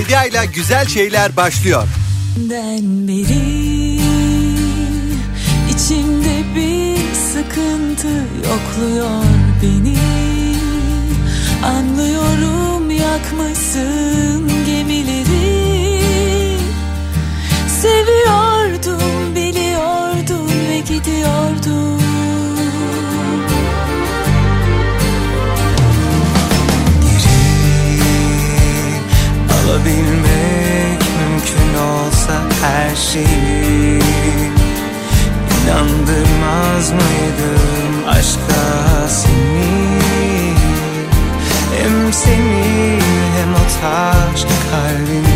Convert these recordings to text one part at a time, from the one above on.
Bedia ile güzel şeyler başlıyor. Den beri içimde bir sıkıntı yokluyor beni Anlıyorum yakmışsın gemileri olsa her şeyi İnandırmaz mıydım aşka seni? Hem seni hem o taş kalbimi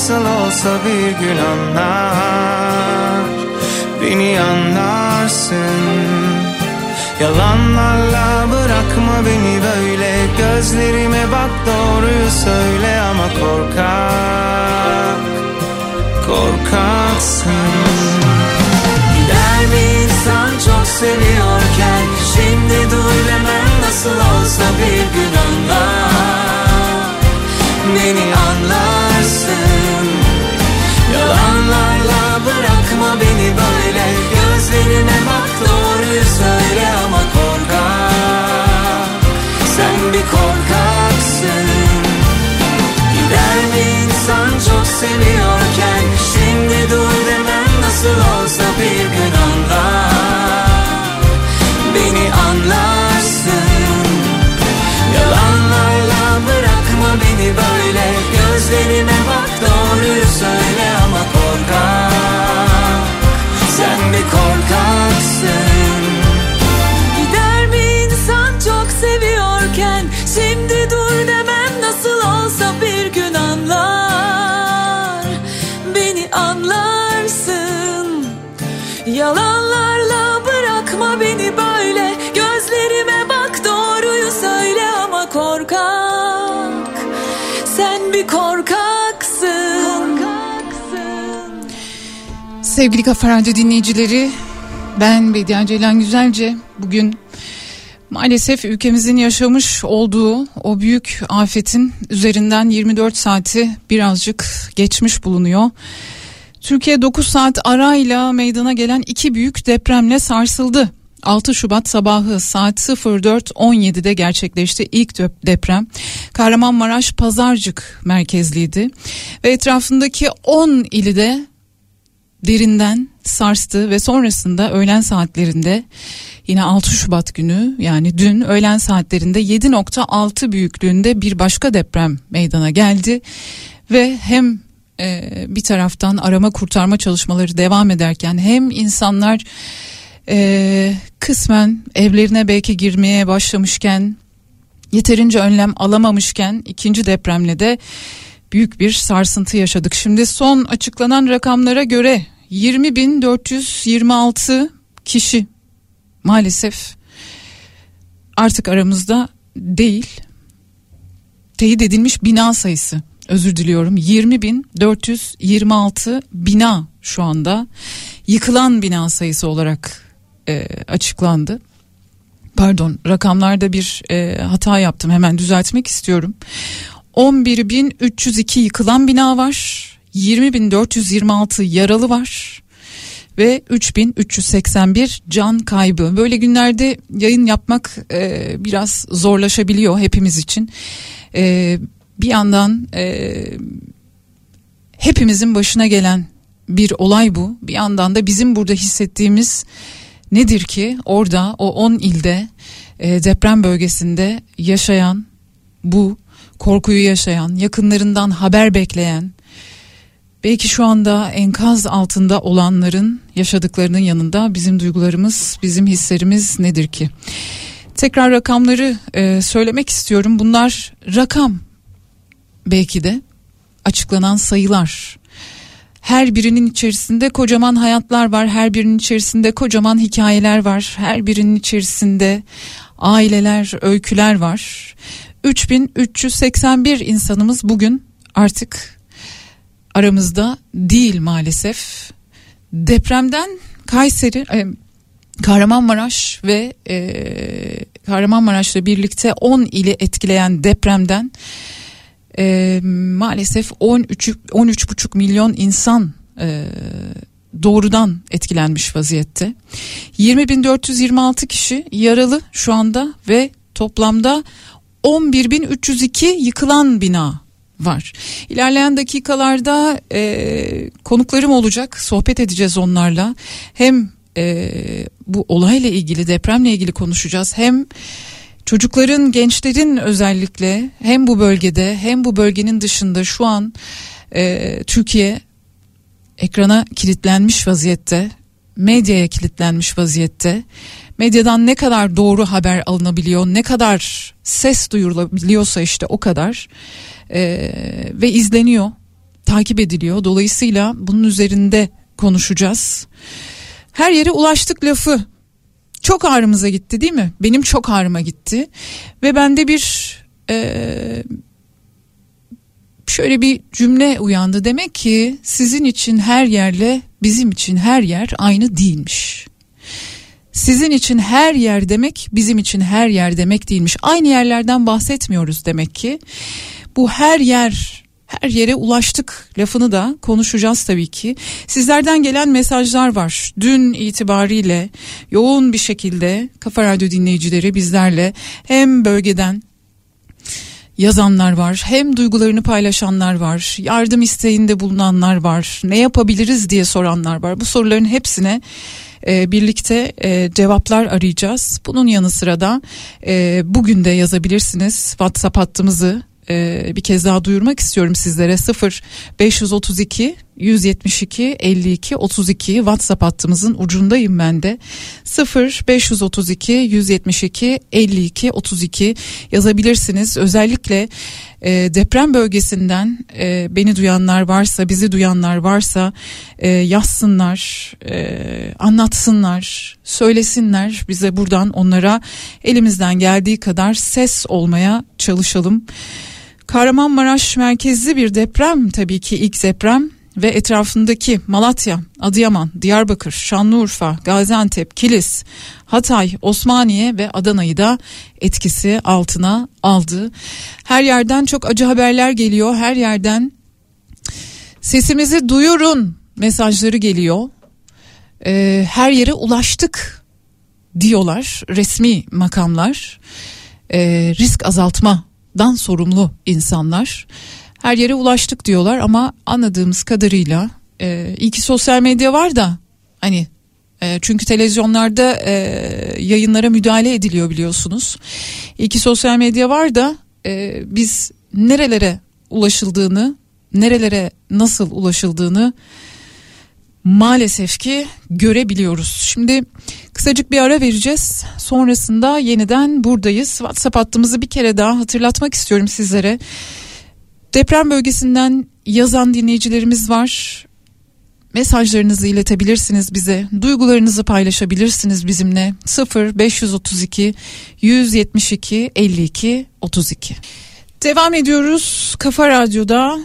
nasıl olsa bir gün anlar Beni anlarsın. Yalanlarla bırakma beni böyle Gözlerime bak doğruyu söyle ama korkak Korkaksın. Gider mi insan çok seviyorken Şimdi dur demem nasıl olsa bir gün anlar. Beni anlarsın insan çok Sevgili Kafa Radyo dinleyicileri ben Bediye Ceylan Güzelce bugün maalesef ülkemizin yaşamış olduğu o büyük afetin üzerinden 24 saati birazcık geçmiş bulunuyor. Türkiye 9 saat arayla meydana gelen iki büyük depremle sarsıldı. 6 Şubat sabahı saat 04.17'de gerçekleşti ilk deprem. Kahramanmaraş Pazarcık merkezliydi ve etrafındaki 10 ili de derinden sarstı ve sonrasında öğlen saatlerinde yine 6 Şubat günü yani dün öğlen saatlerinde 7.6 büyüklüğünde bir başka deprem meydana geldi ve hem e, bir taraftan arama kurtarma çalışmaları devam ederken hem insanlar e, kısmen evlerine belki girmeye başlamışken yeterince önlem alamamışken ikinci depremle de büyük bir sarsıntı yaşadık. Şimdi son açıklanan rakamlara göre 20.426 kişi maalesef artık aramızda değil. Teyit edilmiş bina sayısı özür diliyorum 20.426 bina şu anda yıkılan bina sayısı olarak e, açıklandı. Pardon rakamlarda bir e, hata yaptım hemen düzeltmek istiyorum. 11.302 yıkılan bina var. 20.426 yaralı var ve 3381 can kaybı. Böyle günlerde yayın yapmak e, biraz zorlaşabiliyor hepimiz için. E, bir yandan e, hepimizin başına gelen bir olay bu. Bir yandan da bizim burada hissettiğimiz nedir ki orada o 10 ilde e, deprem bölgesinde yaşayan bu korkuyu yaşayan, yakınlarından haber bekleyen, belki şu anda enkaz altında olanların yaşadıklarının yanında bizim duygularımız, bizim hislerimiz nedir ki? Tekrar rakamları e, söylemek istiyorum. Bunlar rakam belki de açıklanan sayılar. Her birinin içerisinde kocaman hayatlar var, her birinin içerisinde kocaman hikayeler var, her birinin içerisinde aileler, öyküler var. 3381 insanımız bugün artık aramızda değil maalesef. Depremden Kayseri, e, Kahramanmaraş ve e, Kahramanmaraş'la birlikte 10 ili etkileyen depremden e, maalesef 13 13,5 milyon insan e, doğrudan etkilenmiş vaziyette. 20.426 kişi yaralı şu anda ve toplamda 11.302 yıkılan bina var. İlerleyen dakikalarda e, konuklarım olacak, sohbet edeceğiz onlarla. Hem e, bu olayla ilgili, depremle ilgili konuşacağız. Hem çocukların, gençlerin özellikle hem bu bölgede hem bu bölgenin dışında şu an e, Türkiye ekrana kilitlenmiş vaziyette, medyaya kilitlenmiş vaziyette. Medyadan ne kadar doğru haber alınabiliyor, ne kadar ses duyurulabiliyorsa işte o kadar e, ve izleniyor, takip ediliyor. Dolayısıyla bunun üzerinde konuşacağız. Her yere ulaştık lafı çok ağrımıza gitti değil mi? Benim çok ağrıma gitti ve bende bir e, şöyle bir cümle uyandı. Demek ki sizin için her yerle bizim için her yer aynı değilmiş. Sizin için her yer demek bizim için her yer demek değilmiş. Aynı yerlerden bahsetmiyoruz demek ki. Bu her yer her yere ulaştık lafını da konuşacağız tabii ki. Sizlerden gelen mesajlar var. Dün itibariyle yoğun bir şekilde Kafa Radyo dinleyicileri bizlerle hem bölgeden yazanlar var. Hem duygularını paylaşanlar var. Yardım isteğinde bulunanlar var. Ne yapabiliriz diye soranlar var. Bu soruların hepsine e, birlikte e, cevaplar arayacağız. Bunun yanı sıra da e, bugün de yazabilirsiniz. WhatsApp hattımızı e, bir kez daha duyurmak istiyorum sizlere 0 532 172 52 32 WhatsApp hattımızın ucundayım ben de. 0 532 172 52 32 yazabilirsiniz. Özellikle e, deprem bölgesinden e, beni duyanlar varsa bizi duyanlar varsa e, yazsınlar e, anlatsınlar söylesinler. Bize buradan onlara elimizden geldiği kadar ses olmaya çalışalım. Kahramanmaraş merkezli bir deprem tabii ki ilk deprem ve etrafındaki Malatya, Adıyaman, Diyarbakır, Şanlıurfa, Gaziantep, Kilis, Hatay, Osmaniye ve Adana'yı da etkisi altına aldı. Her yerden çok acı haberler geliyor. Her yerden sesimizi duyurun mesajları geliyor. Ee, her yere ulaştık diyorlar resmi makamlar e, risk azaltmadan sorumlu insanlar her yere ulaştık diyorlar ama anladığımız kadarıyla e, iyi ki sosyal medya var da hani e, çünkü televizyonlarda e, yayınlara müdahale ediliyor biliyorsunuz. İyi ki sosyal medya var da e, biz nerelere ulaşıldığını, nerelere nasıl ulaşıldığını maalesef ki görebiliyoruz. Şimdi kısacık bir ara vereceğiz. Sonrasında yeniden buradayız. WhatsApp hattımızı bir kere daha hatırlatmak istiyorum sizlere. Deprem bölgesinden yazan dinleyicilerimiz var. Mesajlarınızı iletebilirsiniz bize. Duygularınızı paylaşabilirsiniz bizimle. 0 532 172 52 32. Devam ediyoruz Kafa Radyo'da.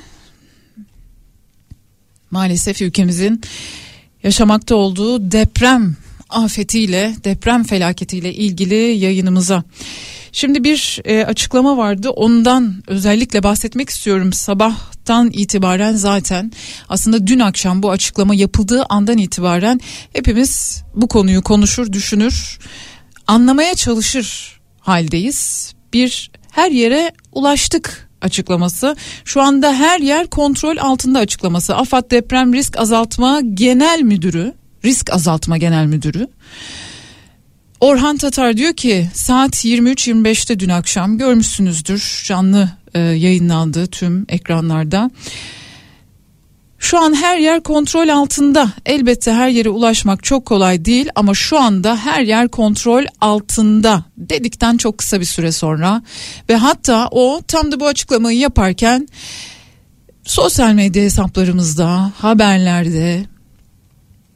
Maalesef ülkemizin yaşamakta olduğu deprem afetiyle, deprem felaketiyle ilgili yayınımıza. Şimdi bir e, açıklama vardı. Ondan özellikle bahsetmek istiyorum. Sabahtan itibaren zaten aslında dün akşam bu açıklama yapıldığı andan itibaren hepimiz bu konuyu konuşur, düşünür, anlamaya çalışır haldeyiz. Bir her yere ulaştık açıklaması. Şu anda her yer kontrol altında açıklaması. AFAD Deprem Risk Azaltma Genel Müdürü, Risk Azaltma Genel Müdürü Orhan Tatar diyor ki saat 23.25'te dün akşam görmüşsünüzdür canlı e, yayınlandı tüm ekranlarda. Şu an her yer kontrol altında. Elbette her yere ulaşmak çok kolay değil ama şu anda her yer kontrol altında dedikten çok kısa bir süre sonra ve hatta o tam da bu açıklamayı yaparken sosyal medya hesaplarımızda, haberlerde,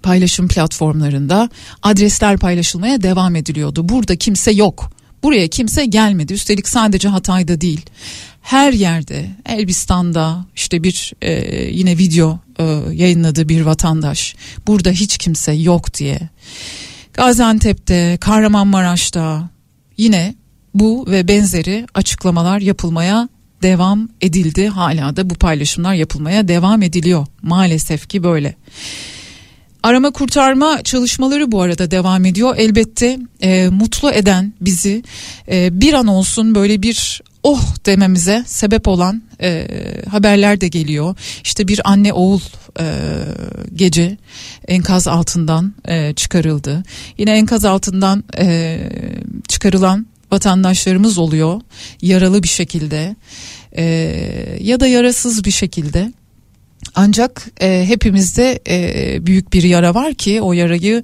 paylaşım platformlarında adresler paylaşılmaya devam ediliyordu. Burada kimse yok. Buraya kimse gelmedi. Üstelik sadece Hatay'da değil. Her yerde Elbistan'da işte bir e, yine video e, yayınladığı bir vatandaş burada hiç kimse yok diye. Gaziantep'te, Kahramanmaraş'ta yine bu ve benzeri açıklamalar yapılmaya devam edildi. Hala da bu paylaşımlar yapılmaya devam ediliyor. Maalesef ki böyle. Arama kurtarma çalışmaları bu arada devam ediyor. Elbette e, mutlu eden bizi e, bir an olsun böyle bir oh dememize sebep olan e, haberler de geliyor. İşte bir anne oğul e, gece enkaz altından e, çıkarıldı. Yine enkaz altından e, çıkarılan vatandaşlarımız oluyor yaralı bir şekilde e, ya da yarasız bir şekilde. Ancak e, hepimizde e, büyük bir yara var ki o yarayı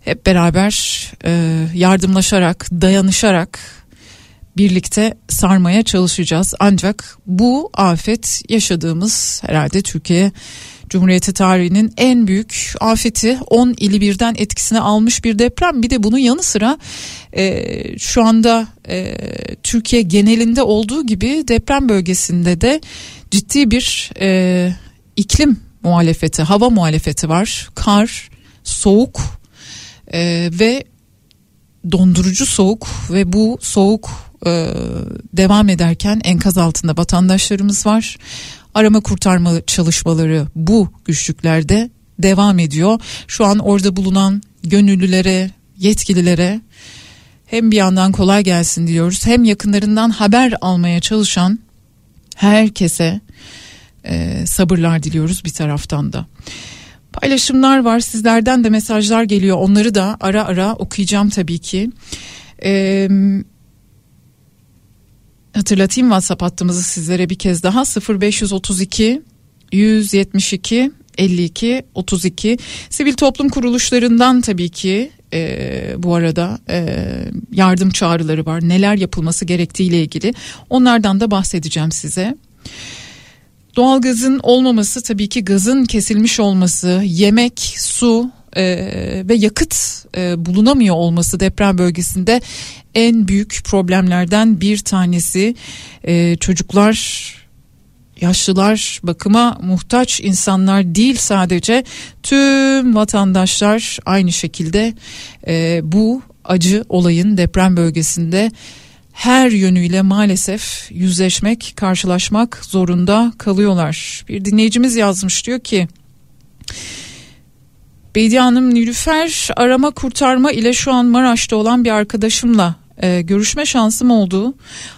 hep beraber e, yardımlaşarak, dayanışarak birlikte sarmaya çalışacağız. Ancak bu afet yaşadığımız herhalde Türkiye Cumhuriyeti tarihinin en büyük afeti 10 ili birden etkisine almış bir deprem. Bir de bunun yanı sıra e, şu anda e, Türkiye genelinde olduğu gibi deprem bölgesinde de ciddi bir e, iklim muhalefeti, hava muhalefeti var. Kar, soğuk e, ve dondurucu soğuk ve bu soğuk e, devam ederken enkaz altında vatandaşlarımız var. Arama kurtarma çalışmaları bu güçlüklerde devam ediyor. Şu an orada bulunan gönüllülere, yetkililere hem bir yandan kolay gelsin diyoruz hem yakınlarından haber almaya çalışan herkese e, sabırlar diliyoruz bir taraftan da. Paylaşımlar var sizlerden de mesajlar geliyor onları da ara ara okuyacağım tabii ki. Eee hatırlatayım WhatsApp hattımızı sizlere bir kez daha 0532 172 52 32 sivil toplum kuruluşlarından tabii ki e, bu arada e, yardım çağrıları var neler yapılması gerektiğiyle ilgili onlardan da bahsedeceğim size. Doğalgazın olmaması tabii ki gazın kesilmiş olması, yemek, su e, ve yakıt e, bulunamıyor olması deprem bölgesinde en büyük problemlerden bir tanesi. E, çocuklar yaşlılar bakıma muhtaç insanlar değil sadece tüm vatandaşlar aynı şekilde e, bu acı olayın deprem bölgesinde her yönüyle maalesef yüzleşmek, karşılaşmak zorunda kalıyorlar. Bir dinleyicimiz yazmış diyor ki Bediye Hanım Nilüfer arama kurtarma ile şu an Maraş'ta olan bir arkadaşımla e, görüşme şansım oldu.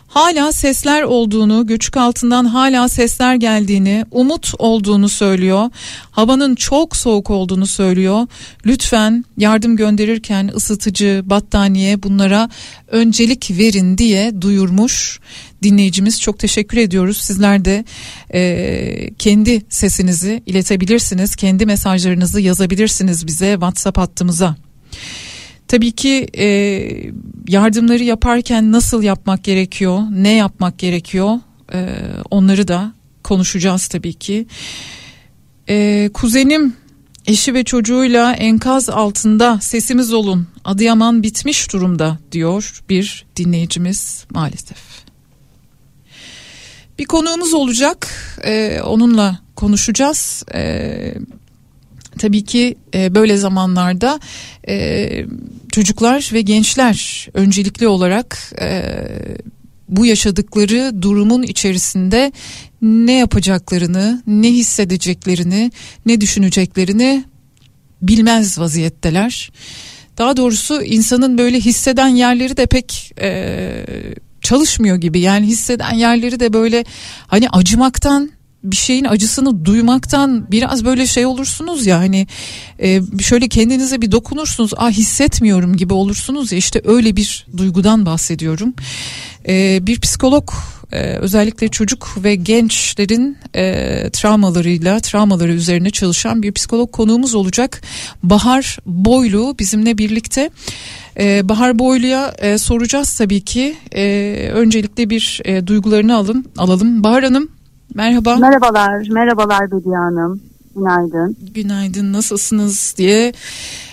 Hala sesler olduğunu, göçük altından hala sesler geldiğini, umut olduğunu söylüyor. Havanın çok soğuk olduğunu söylüyor. Lütfen yardım gönderirken ısıtıcı, battaniye bunlara öncelik verin diye duyurmuş dinleyicimiz. Çok teşekkür ediyoruz. Sizler de e, kendi sesinizi iletebilirsiniz. Kendi mesajlarınızı yazabilirsiniz bize WhatsApp hattımıza. Tabii ki e, yardımları yaparken nasıl yapmak gerekiyor, ne yapmak gerekiyor e, onları da konuşacağız tabii ki. E, kuzenim eşi ve çocuğuyla enkaz altında sesimiz olun Adıyaman bitmiş durumda diyor bir dinleyicimiz maalesef. Bir konuğumuz olacak e, onunla konuşacağız. E, tabii ki e, böyle zamanlarda e, çocuklar ve gençler öncelikli olarak e, bu yaşadıkları durumun içerisinde ne yapacaklarını, ne hissedeceklerini, ne düşüneceklerini bilmez vaziyetteler. Daha doğrusu insanın böyle hisseden yerleri de pek e, çalışmıyor gibi. Yani hisseden yerleri de böyle hani acımaktan bir şeyin acısını duymaktan biraz böyle şey olursunuz ya hani e, şöyle kendinize bir dokunursunuz ah hissetmiyorum gibi olursunuz ya işte öyle bir duygudan bahsediyorum. E, bir psikolog e, özellikle çocuk ve gençlerin e, travmalarıyla travmaları üzerine çalışan bir psikolog konuğumuz olacak. Bahar Boylu bizimle birlikte. Ee, Bahar Boylu'ya e, soracağız tabii ki. E, öncelikle bir e, duygularını alın, alalım. Bahar Hanım Merhaba. Merhabalar, merhabalar Bediye Hanım. Günaydın. Günaydın, nasılsınız diye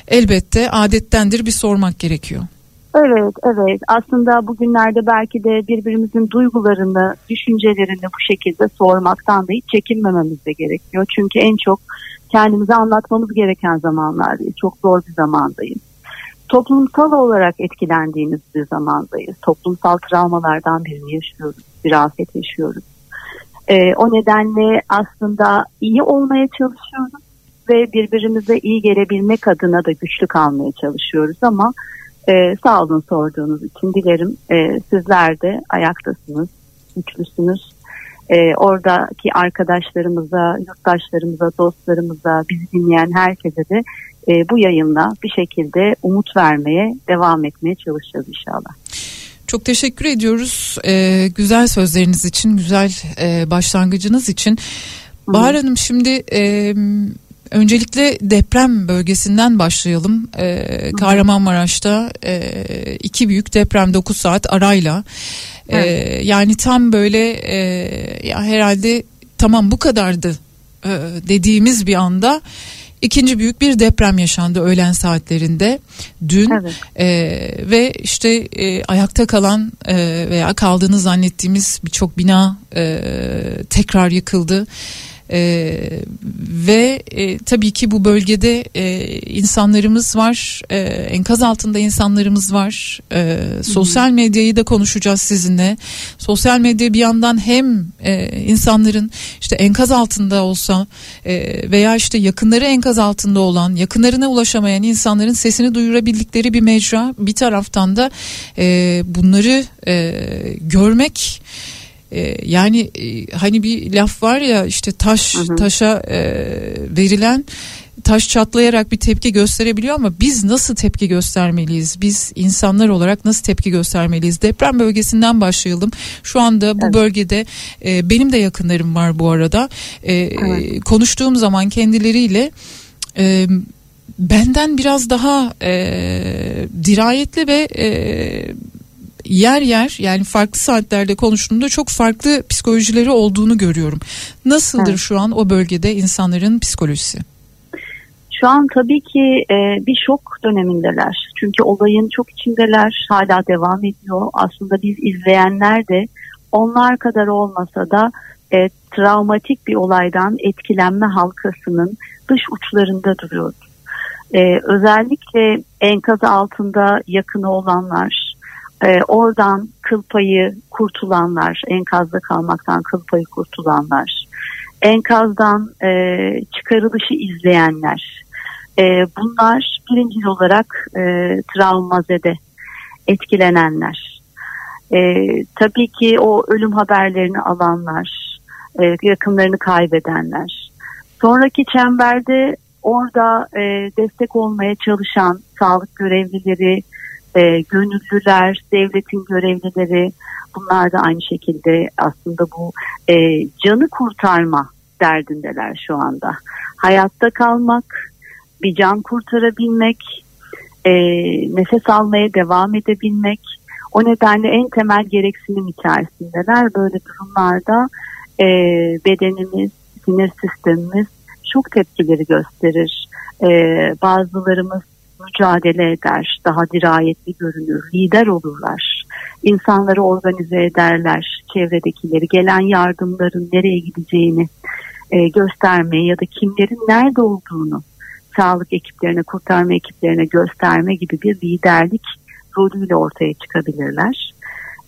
elbette adettendir bir sormak gerekiyor. Evet, evet. Aslında bugünlerde belki de birbirimizin duygularını, düşüncelerini bu şekilde sormaktan da hiç çekinmememiz de gerekiyor. Çünkü en çok kendimize anlatmamız gereken zamanlardayız. Çok zor bir zamandayız. Toplumsal olarak etkilendiğimiz bir zamandayız. Toplumsal travmalardan birini yaşıyoruz. Bir afet yaşıyoruz. E, o nedenle aslında iyi olmaya çalışıyoruz ve birbirimize iyi gelebilmek adına da güçlü kalmaya çalışıyoruz ama e, sağ olun sorduğunuz için dilerim e, sizler de ayaktasınız, güçlüsünüz. E, oradaki arkadaşlarımıza, yurttaşlarımıza, dostlarımıza, bizi dinleyen herkese de e, bu yayınla bir şekilde umut vermeye devam etmeye çalışacağız inşallah. Çok teşekkür ediyoruz ee, güzel sözleriniz için, güzel e, başlangıcınız için. Bahar Hanım şimdi e, öncelikle deprem bölgesinden başlayalım. E, Kahramanmaraş'ta e, iki büyük deprem 9 saat arayla. E, Yani tam böyle e, ya herhalde tamam bu kadardı e, dediğimiz bir anda ikinci büyük bir deprem yaşandı öğlen saatlerinde dün evet. e, ve işte e, ayakta kalan e, veya kaldığını zannettiğimiz birçok bina e, tekrar yıkıldı. Ee, ve e, tabii ki bu bölgede e, insanlarımız var e, enkaz altında insanlarımız var. E, sosyal medyayı da konuşacağız sizinle. Sosyal medya bir yandan hem e, insanların işte enkaz altında olsa e, veya işte yakınları enkaz altında olan yakınlarına ulaşamayan insanların sesini duyurabildikleri bir mecra bir taraftan da e, bunları e, görmek ee, yani e, hani bir laf var ya işte taş hı hı. taşa e, verilen taş çatlayarak bir tepki gösterebiliyor ama biz nasıl tepki göstermeliyiz? Biz insanlar olarak nasıl tepki göstermeliyiz? Deprem bölgesinden başlayalım. Şu anda bu evet. bölgede e, benim de yakınlarım var bu arada. E, evet. Konuştuğum zaman kendileriyle e, benden biraz daha e, dirayetli ve e, yer yer yani farklı saatlerde konuştuğumda çok farklı psikolojileri olduğunu görüyorum. Nasıldır evet. şu an o bölgede insanların psikolojisi? Şu an tabii ki e, bir şok dönemindeler. Çünkü olayın çok içindeler, hala devam ediyor. Aslında biz izleyenler de onlar kadar olmasa da e, travmatik bir olaydan etkilenme halkasının dış uçlarında duruyoruz. E, özellikle enkaz altında yakını olanlar, e, oradan kıl payı kurtulanlar, enkazda kalmaktan kıl payı kurtulanlar, enkazdan e, çıkarılışı izleyenler, E, bunlar birinci olarak e, travmazede etkilenenler. E, tabii ki o ölüm haberlerini alanlar, e, yakınlarını kaybedenler. Sonraki çemberde orada e, destek olmaya çalışan sağlık görevlileri, e, gönüllüler, devletin görevlileri bunlar da aynı şekilde aslında bu e, canı kurtarma derdindeler şu anda. Hayatta kalmak, bir can kurtarabilmek, e, nefes almaya devam edebilmek. O nedenle en temel gereksinim içerisindeler. Böyle durumlarda e, bedenimiz, sinir sistemimiz çok tepkileri gösterir. E, bazılarımız mücadele eder, daha dirayetli görünür, lider olurlar. İnsanları organize ederler, çevredekileri, gelen yardımların nereye gideceğini e, göstermeye ya da kimlerin nerede olduğunu sağlık ekiplerine, kurtarma ekiplerine gösterme gibi bir liderlik rolüyle ortaya çıkabilirler.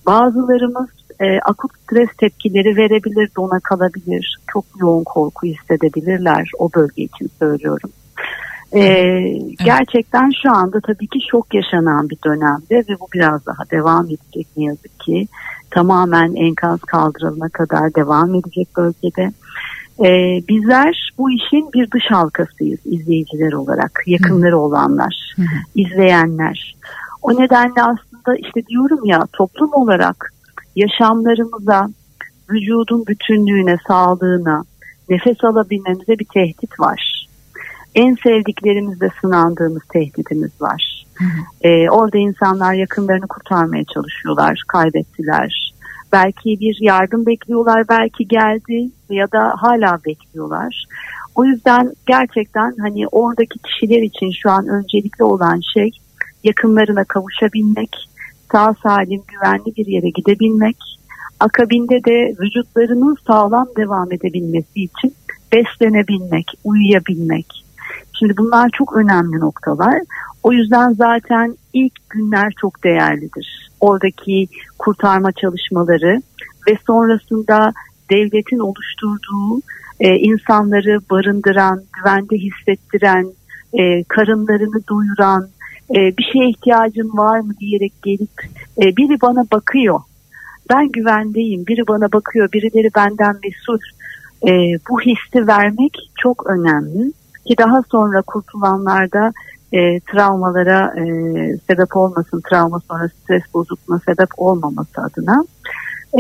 Bazılarımız e, akut stres tepkileri verebilir, dona kalabilir, çok yoğun korku hissedebilirler. O bölge için söylüyorum. Ee, evet. Gerçekten şu anda tabii ki şok yaşanan bir dönemde ve bu biraz daha devam edecek ne yazık ki. Tamamen enkaz kaldırılana kadar devam edecek bölgede. Ee, bizler bu işin bir dış halkasıyız izleyiciler olarak, yakınları Hı. olanlar, Hı. izleyenler. O nedenle aslında işte diyorum ya toplum olarak yaşamlarımıza, vücudun bütünlüğüne, sağlığına, nefes alabilmemize bir tehdit var. En sevdiklerimizle sınandığımız tehditimiz var. Hı. Ee, orada insanlar yakınlarını kurtarmaya çalışıyorlar, kaybettiler. Belki bir yardım bekliyorlar, belki geldi ya da hala bekliyorlar. O yüzden gerçekten hani oradaki kişiler için şu an öncelikli olan şey yakınlarına kavuşabilmek, sağ salim güvenli bir yere gidebilmek, akabinde de vücutlarının sağlam devam edebilmesi için beslenebilmek, uyuyabilmek. Şimdi bunlar çok önemli noktalar. O yüzden zaten ilk günler çok değerlidir. Oradaki kurtarma çalışmaları ve sonrasında devletin oluşturduğu e, insanları barındıran, güvende hissettiren, e, karınlarını doyuran, e, bir şeye ihtiyacın var mı diyerek gelip e, biri bana bakıyor. Ben güvendeyim, biri bana bakıyor, birileri benden mesul. E, bu hissi vermek çok önemli ki daha sonra kurtulanlarda e, travmalara e, sebep olmasın, travma sonra stres bozukluğuna sebep olmaması adına.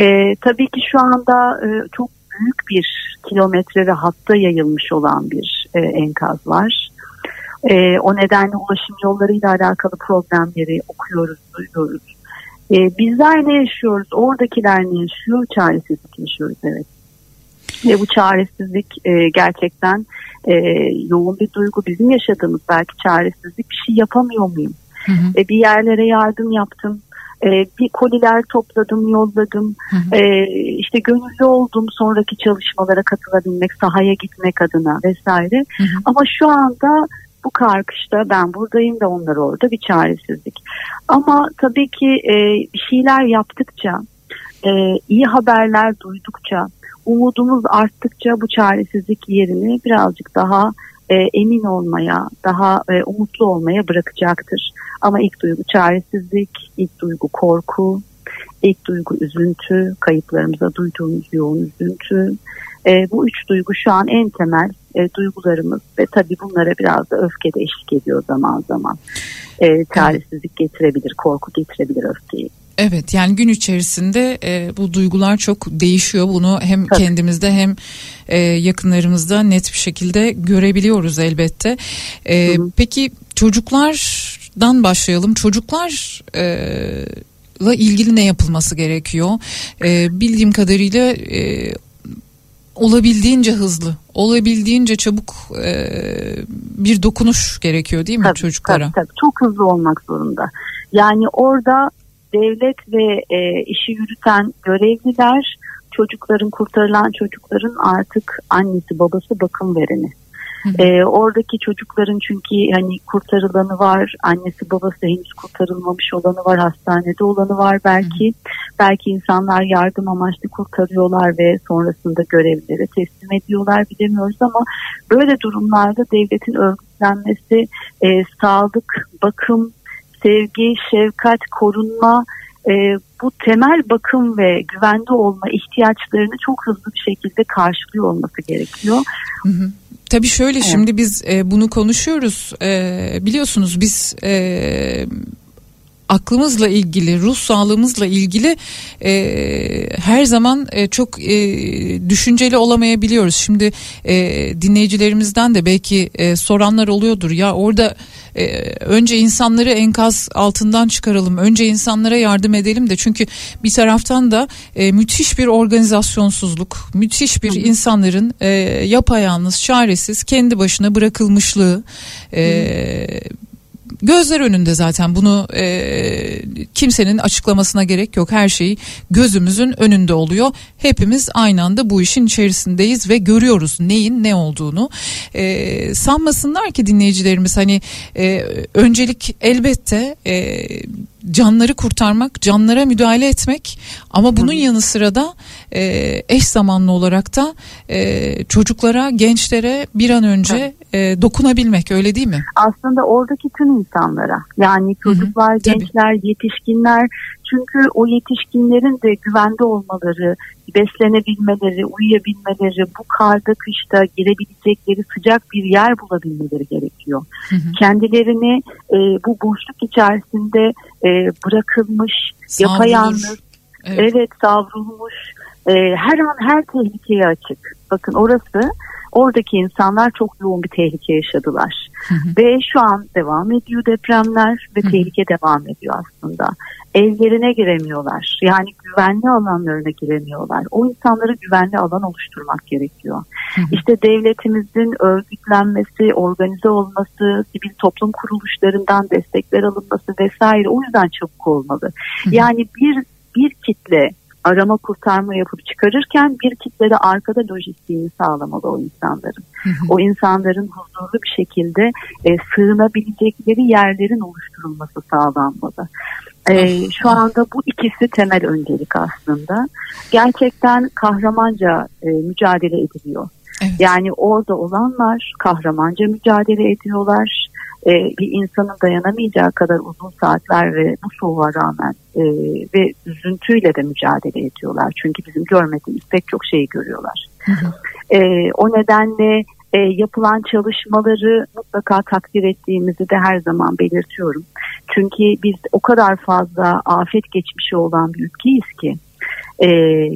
E, tabii ki şu anda e, çok büyük bir kilometre ve hatta yayılmış olan bir e, enkaz var. E, o nedenle ulaşım yollarıyla alakalı problemleri okuyoruz, duyuyoruz. E, bizler ne yaşıyoruz, oradakiler ne yaşıyor, çaresizlik yaşıyoruz evet. Ve bu çaresizlik e, gerçekten e, yoğun bir duygu. Bizim yaşadığımız belki çaresizlik bir şey yapamıyor muyum? Hı hı. E, bir yerlere yardım yaptım, e, bir koliler topladım, yolladım. Hı hı. E, işte gönüllü oldum sonraki çalışmalara katılabilmek, sahaya gitmek adına vesaire. Hı hı. Ama şu anda bu karkışta ben buradayım da onlar orada bir çaresizlik. Ama tabii ki e, bir şeyler yaptıkça, e, iyi haberler duydukça, umudumuz arttıkça bu çaresizlik yerini birazcık daha e, emin olmaya, daha e, umutlu olmaya bırakacaktır. Ama ilk duygu çaresizlik, ilk duygu korku, ilk duygu üzüntü, kayıplarımıza duyduğumuz yoğun üzüntü. E, bu üç duygu şu an en temel e, duygularımız ve tabii bunlara biraz da öfke de eşlik ediyor zaman zaman. E, çaresizlik getirebilir, korku getirebilir öfkeyi. Evet yani gün içerisinde e, bu duygular çok değişiyor. Bunu hem Tabii. kendimizde hem e, yakınlarımızda net bir şekilde görebiliyoruz elbette. E, peki çocuklardan başlayalım. Çocuklarla e, ilgili ne yapılması gerekiyor? E, bildiğim kadarıyla e, olabildiğince hızlı, olabildiğince çabuk e, bir dokunuş gerekiyor değil mi tabii, çocuklara? Tabii, tabii çok hızlı olmak zorunda. Yani orada devlet ve e, işi yürüten görevliler çocukların kurtarılan çocukların artık annesi babası bakım vereni. Ee, oradaki çocukların çünkü hani kurtarılanı var, annesi babası henüz kurtarılmamış olanı var, hastanede olanı var belki. Belki insanlar yardım amaçlı kurtarıyorlar ve sonrasında görevlere teslim ediyorlar bilemiyoruz ama böyle durumlarda devletin örgütlenmesi, e, sağlık, bakım, sevgi, şefkat, korunma e, bu temel bakım ve güvende olma ihtiyaçlarını çok hızlı bir şekilde karşılıyor olması gerekiyor. Hı hı. Tabii şöyle evet. şimdi biz e, bunu konuşuyoruz. E, biliyorsunuz biz e, aklımızla ilgili, ruh sağlığımızla ilgili e, her zaman e, çok e, düşünceli olamayabiliyoruz. Şimdi e, dinleyicilerimizden de belki e, soranlar oluyordur. Ya orada e, önce insanları enkaz altından çıkaralım, önce insanlara yardım edelim de. Çünkü bir taraftan da e, müthiş bir organizasyonsuzluk, müthiş bir insanların e, yapayalnız, çaresiz, kendi başına bırakılmışlığı. E, gözler önünde zaten bunu e, kimsenin açıklamasına gerek yok. Her şey gözümüzün önünde oluyor. Hepimiz aynı anda bu işin içerisindeyiz ve görüyoruz neyin ne olduğunu. E, sanmasınlar ki dinleyicilerimiz hani e, öncelik elbette e, canları kurtarmak, canlara müdahale etmek ama bunun yanı sıra da e, eş zamanlı olarak da e, çocuklara, gençlere bir an önce e, dokunabilmek öyle değil mi? Aslında oradaki tüm insanlara yani çocuklar, Hı-hı, gençler, tabii. yetişkinler çünkü o yetişkinlerin de güvende olmaları, beslenebilmeleri, uyuyabilmeleri, bu karda kışta girebilecekleri sıcak bir yer bulabilmeleri gerekiyor. Hı hı. Kendilerini e, bu boşluk içerisinde e, bırakılmış, Savrulur. yapayalnız, evet. evet savrulmuş, e, her an her tehlikeye açık. Bakın orası oradaki insanlar çok yoğun bir tehlike yaşadılar. Ve şu an devam ediyor depremler ve tehlike devam ediyor aslında evlerine giremiyorlar. Yani güvenli alanlarına giremiyorlar. O insanları güvenli alan oluşturmak gerekiyor. İşte devletimizin örgütlenmesi, organize olması, sivil toplum kuruluşlarından destekler alınması vesaire o yüzden çabuk olmalı. Yani bir bir kitle arama kurtarma yapıp çıkarırken bir kitle de arkada lojistiğini sağlamalı o insanların. Hı hı. O insanların huzurlu bir şekilde e, sığınabilecekleri yerlerin oluşturulması sağlanmalı. Ee, şu anda bu ikisi temel öncelik aslında. Gerçekten kahramanca e, mücadele ediliyor. Evet. Yani orada olanlar kahramanca mücadele ediyorlar. Ee, bir insanın dayanamayacağı kadar uzun saatler ve bu soğuğa rağmen e, ve üzüntüyle de mücadele ediyorlar. Çünkü bizim görmediğimiz pek çok şeyi görüyorlar. Hı hı. Ee, o nedenle e, yapılan çalışmaları mutlaka takdir ettiğimizi de her zaman belirtiyorum. Çünkü biz o kadar fazla afet geçmişi olan bir ülkeyiz ki e,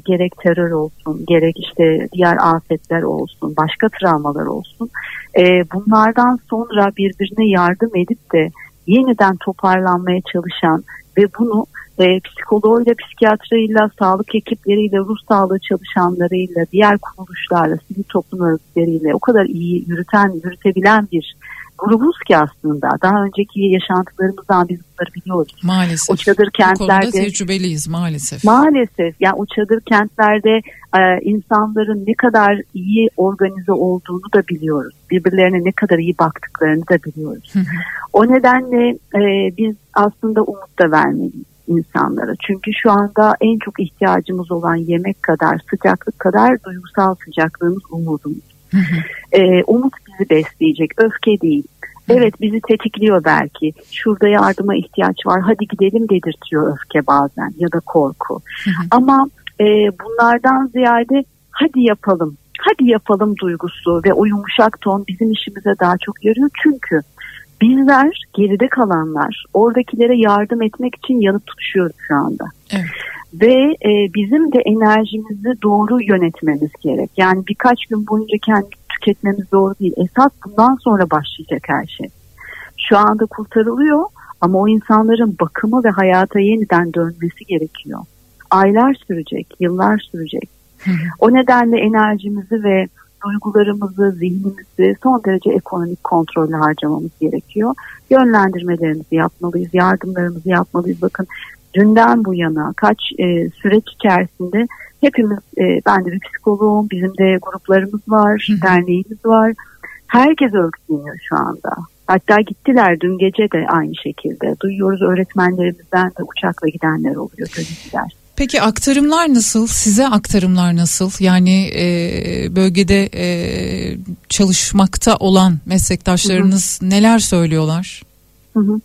gerek terör olsun gerek işte diğer afetler olsun başka travmalar olsun. E, bunlardan sonra birbirine yardım edip de yeniden toparlanmaya çalışan ve bunu e, psikoloğuyla, psikiyatrıyla, sağlık ekipleriyle, ruh sağlığı çalışanlarıyla, diğer kuruluşlarla, sivil toplum örgütleriyle o kadar iyi yürüten, yürütebilen bir grubuz ki aslında. Daha önceki yaşantılarımızdan biz bunları biliyoruz. Maalesef. O çadır kentlerde. Bu konuda tecrübeliyiz maalesef. Maalesef. Yani o çadır kentlerde e, insanların ne kadar iyi organize olduğunu da biliyoruz. Birbirlerine ne kadar iyi baktıklarını da biliyoruz. o nedenle e, biz aslında umut da vermeliyiz insanlara. Çünkü şu anda en çok ihtiyacımız olan yemek kadar, sıcaklık kadar duygusal sıcaklığımız umudumuz. Ee, umut bizi besleyecek, öfke değil. Evet bizi tetikliyor belki. Şurada yardıma ihtiyaç var. Hadi gidelim dedirtiyor öfke bazen ya da korku. Ama e, bunlardan ziyade hadi yapalım. Hadi yapalım duygusu ve o yumuşak ton bizim işimize daha çok yarıyor. Çünkü bizler geride kalanlar oradakilere yardım etmek için yanıp tutuşuyoruz şu anda. Evet. Ve e, bizim de enerjimizi doğru yönetmemiz gerek. Yani birkaç gün boyunca kendi tüketmemiz doğru değil. Esas bundan sonra başlayacak her şey. Şu anda kurtarılıyor ama o insanların bakımı ve hayata yeniden dönmesi gerekiyor. Aylar sürecek, yıllar sürecek. O nedenle enerjimizi ve duygularımızı, zihnimizi son derece ekonomik kontrolle harcamamız gerekiyor. Yönlendirmelerimizi yapmalıyız, yardımlarımızı yapmalıyız. Bakın dünden bu yana kaç e, süreç içerisinde hepimiz, e, ben de bir psikoloğum, bizim de gruplarımız var, derneğimiz var. Herkes örgütleniyor şu anda. Hatta gittiler dün gece de aynı şekilde. Duyuyoruz öğretmenlerimizden de uçakla gidenler oluyor gönüllüler. Peki aktarımlar nasıl? Size aktarımlar nasıl? Yani e, bölgede e, çalışmakta olan meslektaşlarınız neler söylüyorlar? Hı hı.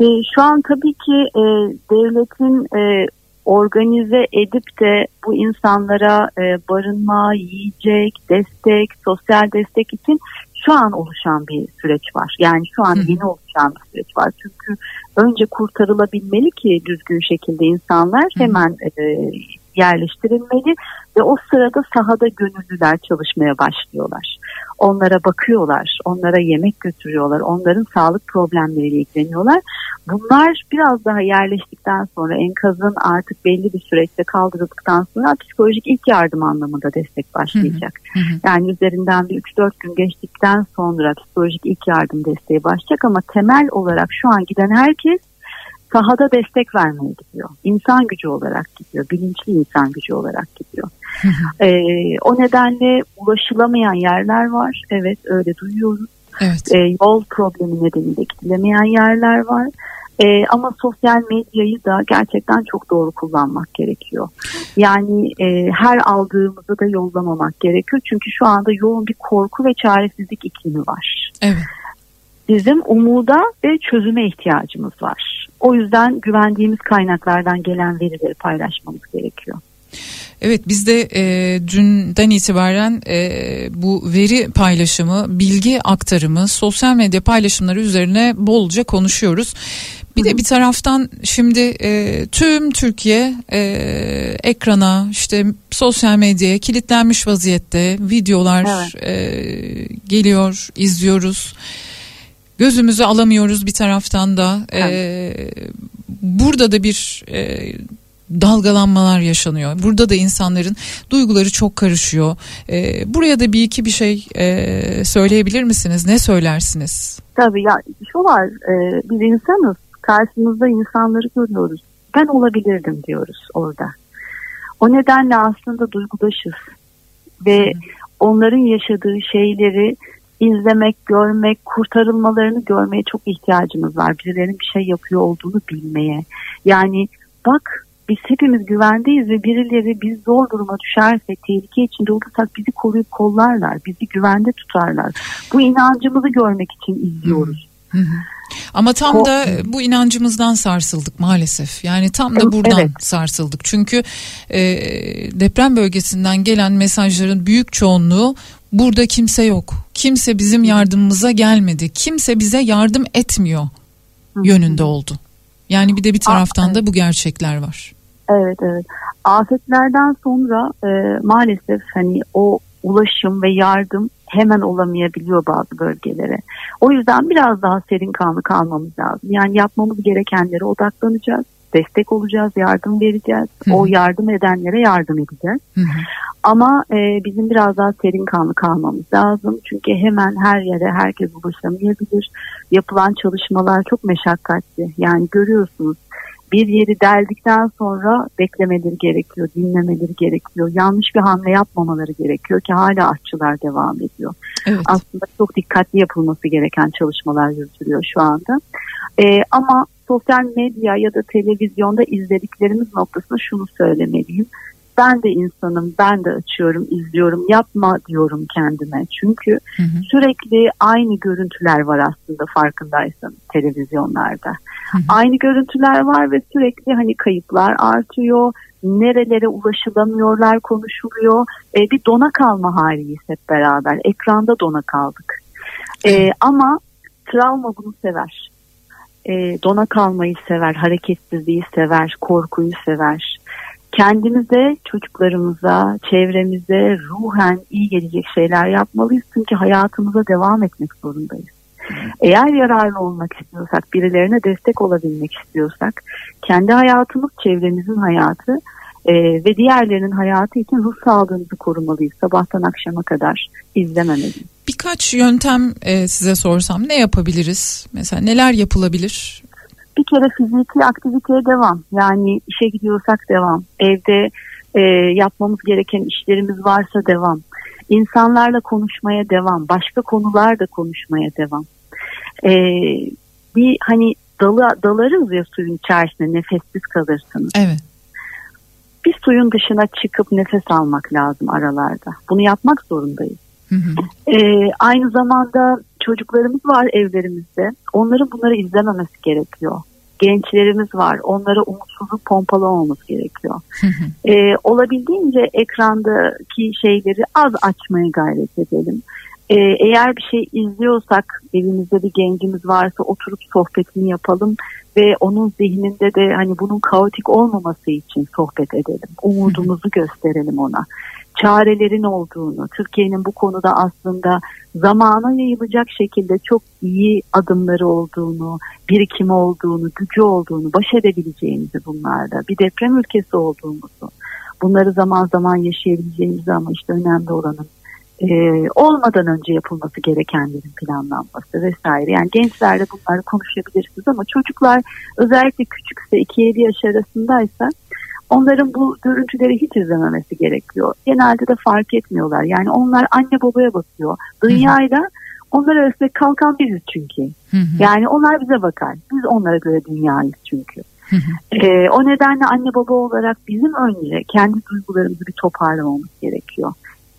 E, şu an tabii ki e, devletin e, organize edip de bu insanlara e, barınma, yiyecek, destek, sosyal destek için şu an oluşan bir süreç var. Yani şu an yeni oluşan bir süreç var. Çünkü önce kurtarılabilmeli ki düzgün şekilde insanlar hemen e, yerleştirilmeli ve o sırada sahada gönüllüler çalışmaya başlıyorlar. Onlara bakıyorlar, onlara yemek götürüyorlar, onların sağlık problemleriyle ilgileniyorlar. Bunlar biraz daha yerleştikten sonra enkazın artık belli bir süreçte kaldırıldıktan sonra psikolojik ilk yardım anlamında destek başlayacak. Hı hı. Yani üzerinden bir 3-4 gün geçtikten sonra psikolojik ilk yardım desteği başlayacak ama temel olarak şu an giden herkes sahada destek vermeye gidiyor. İnsan gücü olarak gidiyor. Bilinçli insan gücü olarak gidiyor. Ee, o nedenle ulaşılamayan yerler var. Evet öyle duyuyoruz. Evet. Ee, yol problemi nedeniyle gidilemeyen yerler var. Ee, ama sosyal medyayı da gerçekten çok doğru kullanmak gerekiyor. Yani e, her aldığımızı da yollamamak gerekiyor. Çünkü şu anda yoğun bir korku ve çaresizlik iklimi var. Evet. Bizim umuda ve çözüme ihtiyacımız var. O yüzden güvendiğimiz kaynaklardan gelen verileri paylaşmamız gerekiyor. Evet biz de e, dünden itibaren e, bu veri paylaşımı, bilgi aktarımı, sosyal medya paylaşımları üzerine bolca konuşuyoruz. Bir de bir taraftan şimdi e, tüm Türkiye e, ekrana işte sosyal medyaya kilitlenmiş vaziyette videolar e, geliyor izliyoruz gözümüzü alamıyoruz bir taraftan da e, burada da bir e, dalgalanmalar yaşanıyor. Burada da insanların duyguları çok karışıyor. E, buraya da bir iki bir şey e, söyleyebilir misiniz? Ne söylersiniz? Tabii ya şu var e, biz insanız karşımızda insanları görüyoruz. Ben olabilirdim diyoruz orada. O nedenle aslında duygudaşız ve onların yaşadığı şeyleri izlemek, görmek, kurtarılmalarını görmeye çok ihtiyacımız var. Birilerinin bir şey yapıyor olduğunu bilmeye. Yani bak biz hepimiz güvendeyiz ve birileri biz zor duruma düşersek, tehlike içinde olursak bizi koruyup kollarlar, bizi güvende tutarlar. Bu inancımızı görmek için izliyoruz. Hı hı. Ama tam da bu inancımızdan sarsıldık maalesef. Yani tam da buradan Evet. sarsıldık. Çünkü e, deprem bölgesinden gelen mesajların büyük çoğunluğu burada kimse yok. Kimse bizim yardımımıza gelmedi. Kimse bize yardım etmiyor yönünde oldu. Yani bir de bir taraftan da bu gerçekler var. Evet evet. Afetlerden sonra e, maalesef hani o ulaşım ve yardım hemen olamayabiliyor bazı bölgelere. O yüzden biraz daha serin kanlı kalmamız lazım. Yani yapmamız gerekenlere odaklanacağız. Destek olacağız, yardım vereceğiz. Hı. O yardım edenlere yardım edeceğiz. Hı hı. Ama e, bizim biraz daha serin kanlı kalmamız lazım. Çünkü hemen her yere herkes ulaşamayabilir. Yapılan çalışmalar çok meşakkatli. Yani görüyorsunuz bir yeri deldikten sonra beklemeleri gerekiyor, dinlemeleri gerekiyor. Yanlış bir hamle yapmamaları gerekiyor ki hala aşçılar devam ediyor. Evet. Aslında çok dikkatli yapılması gereken çalışmalar yürütülüyor şu anda. Ee, ama sosyal medya ya da televizyonda izlediklerimiz noktasında şunu söylemeliyim. Ben de insanım, ben de açıyorum, izliyorum, yapma diyorum kendime. Çünkü Hı hı. sürekli aynı görüntüler var aslında farkındaysanız televizyonlarda. Hı hı. Aynı görüntüler var ve sürekli hani kayıplar artıyor. Nerelere ulaşılamıyorlar konuşuluyor. E, bir dona kalma haliyiz hep beraber. Ekranda dona kaldık. E, ama travma bunu sever. E, dona kalmayı sever, hareketsizliği sever, korkuyu sever. Kendimize, çocuklarımıza, çevremize ruhen iyi gelecek şeyler yapmalıyız. Çünkü hayatımıza devam etmek zorundayız. Eğer yararlı olmak istiyorsak, birilerine destek olabilmek istiyorsak, kendi hayatımız, çevremizin hayatı e, ve diğerlerinin hayatı için ruh sağlığımızı korumalıyız. Sabahtan akşama kadar izlememeliyiz. Birkaç yöntem e, size sorsam ne yapabiliriz? Mesela neler yapılabilir? Bir kere fiziki aktiviteye devam. Yani işe gidiyorsak devam. Evde e, yapmamız gereken işlerimiz varsa devam. insanlarla konuşmaya devam, başka konularda konuşmaya devam. E, bir hani dalı dalarız ya suyun içerisinde nefessiz kalırsınız. Evet. Bir suyun dışına çıkıp nefes almak lazım aralarda. Bunu yapmak zorundayız. Hı hı. Ee, aynı zamanda çocuklarımız var evlerimizde. Onların bunları izlememesi gerekiyor. Gençlerimiz var. Onlara umutsuzluk pompalamamız gerekiyor. Hı hı. Ee, olabildiğince ekrandaki şeyleri az açmaya gayret edelim. Ee, eğer bir şey izliyorsak evimizde bir gencimiz varsa oturup sohbetini yapalım ve onun zihninde de hani bunun kaotik olmaması için sohbet edelim. Umudumuzu gösterelim ona. Çarelerin olduğunu, Türkiye'nin bu konuda aslında zamana yayılacak şekilde çok iyi adımları olduğunu, birikimi olduğunu, gücü olduğunu, baş edebileceğimizi bunlarda, bir deprem ülkesi olduğumuzu, bunları zaman zaman yaşayabileceğimizi ama işte önemli olanın e, olmadan önce yapılması gerekenlerin planlanması vesaire. Yani gençlerle bunları konuşabilirsiniz ama çocuklar özellikle küçükse 2-7 yaş arasındaysa onların bu görüntüleri hiç izlememesi gerekiyor. Genelde de fark etmiyorlar. Yani onlar anne babaya bakıyor. Dünyayla onlar arasında kalkan biziz çünkü. Hı hı. Yani onlar bize bakar. Biz onlara göre dünyayız çünkü. Hı hı. Ee, o nedenle anne baba olarak bizim önce kendi duygularımızı bir toparlamamız gerekiyor.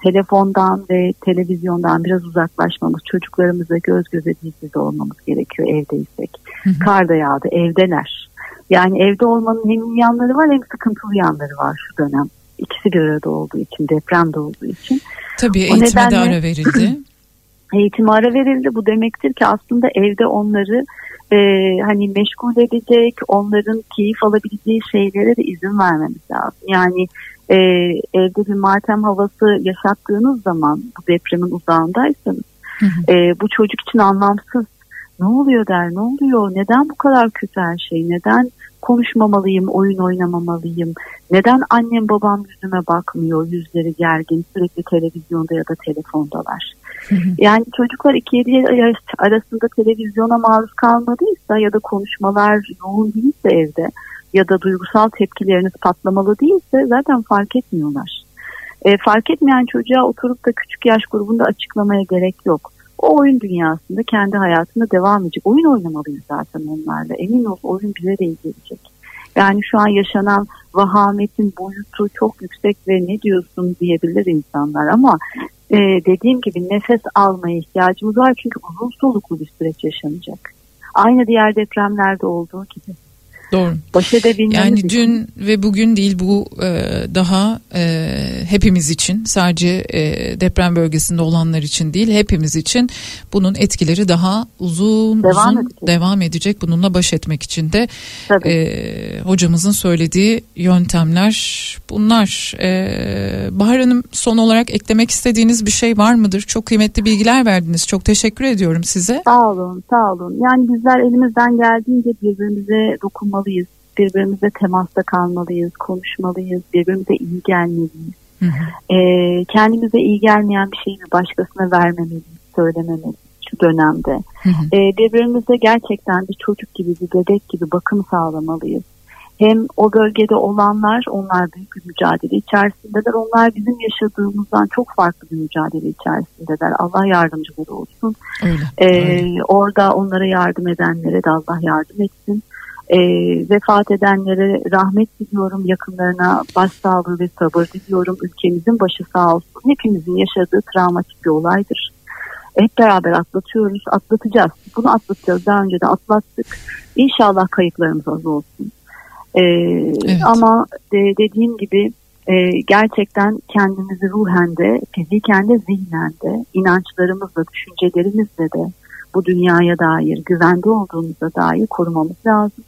Telefondan ve televizyondan biraz uzaklaşmamız, çocuklarımızla göz göze diz dize olmamız gerekiyor evdeysek. Hı hı. Kar da yağdı, evdeler. Yani evde olmanın hem iyi yanları var hem sıkıntılı yanları var şu dönem. İkisi bir arada olduğu için, depremde olduğu için. Tabii O eğitime de nedenle- ara verildi. Eğitime ara verildi. Bu demektir ki aslında evde onları e, hani meşgul edecek, onların keyif alabileceği şeylere de izin vermemiz lazım. Yani e, evde bir matem havası yaşattığınız zaman bu depremin uzağındaysanız Hı hı. e, bu çocuk için anlamsız. Ne oluyor der, ne oluyor, neden bu kadar kötü her şey, neden konuşmamalıyım, oyun oynamamalıyım, neden annem babam yüzüme bakmıyor, yüzleri gergin, sürekli televizyonda ya da telefondalar. Yani çocuklar 2-7 yaş arasında televizyona maruz kalmadıysa ya da konuşmalar yoğun değilse evde ya da duygusal tepkileriniz patlamalı değilse zaten fark etmiyorlar. E, fark etmeyen çocuğa oturup da küçük yaş grubunda açıklamaya gerek yok. O oyun dünyasında kendi hayatında devam edecek. Oyun oynamalıyız zaten onlarla. Emin ol oyun bize de gelecek. Yani şu an yaşanan vahametin boyutu çok yüksek ve ne diyorsun diyebilir insanlar ama e, dediğim gibi nefes almaya ihtiyacımız var çünkü uzun soluklu bir süreç yaşanacak. Aynı diğer depremlerde olduğu gibi. Doğru. Baş edebilmemiz Yani için- dün ve bugün değil bu e, daha e, hepimiz için sadece e, deprem bölgesinde olanlar için değil hepimiz için bunun etkileri daha uzun Devam uzun edecek. devam edecek. Bununla baş etmek için de Tabii. e, hocamızın söylediği yöntemler bunlar. E, Bahar Hanım son olarak eklemek istediğiniz bir şey var mıdır? Çok kıymetli bilgiler verdiniz. Çok teşekkür ediyorum size. Sağ olun, sağ olun. Yani bizler elimizden geldiğince birbirimize dokunmalıyız. Birbirimize temasta kalmalıyız, konuşmalıyız, birbirimize iyi gelmeliyiz. Hı hı. Ee, kendimize iyi gelmeyen bir şeyi başkasına vermemeliyiz, söylememeliyiz şu dönemde. Hı hı. Ee, birbirimize gerçekten bir çocuk gibi, bir bebek gibi bakım sağlamalıyız. Hem o bölgede olanlar, onlar büyük bir mücadele içerisindeler. Onlar bizim yaşadığımızdan çok farklı bir mücadele içerisindeler. Allah yardımcıları olsun. Öyle. Ee, öyle. orada onlara yardım edenlere de Allah yardım etsin. Ee, vefat edenlere rahmet diliyorum, yakınlarına başsağlığı ve sabır diliyorum. Ülkemizin başı sağ olsun. Hepimizin yaşadığı travmatik bir olaydır. Hep beraber atlatıyoruz, atlatacağız. Bunu atlatacağız. Daha önce de atlattık. İnşallah kayıplarımız az olsun. Ee, Evet. Ama de, dediğim gibi e, gerçekten kendimizi ruhen de, fiziken de, zihnen de, inançlarımızla, düşüncelerimizle de bu dünyaya dair, güvende olduğumuza dair korumamız lazım.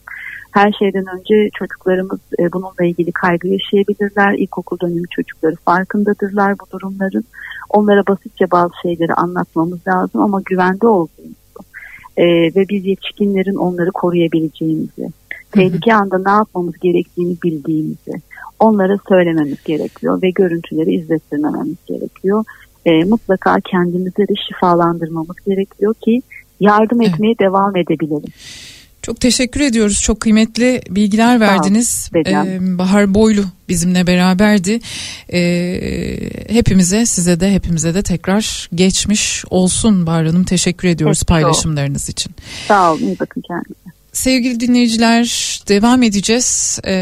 Her şeyden önce çocuklarımız e, bununla ilgili kaygı yaşayabilirler. İlkokul dönemi çocukları farkındadırlar bu durumların. Onlara basitçe bazı şeyleri anlatmamız lazım ama güvende olduğumuzu e, ve biz yetişkinlerin onları koruyabileceğimizi, tehlike anda ne yapmamız gerektiğini bildiğimizi onlara söylememiz gerekiyor ve görüntüleri izlettirmememiz gerekiyor. E, mutlaka kendimizi de şifalandırmamız gerekiyor ki yardım Evet. etmeye devam edebilelim. Çok teşekkür ediyoruz. Çok kıymetli bilgiler verdiniz. Ee, Bahar Boylu bizimle beraberdi. Ee, hepimize, size de hepimize de tekrar geçmiş olsun Bahar Hanım. Teşekkür ediyoruz Peki, paylaşımlarınız için. Sağ olun. İyi bakın kendinize. Sevgili dinleyiciler devam edeceğiz. E,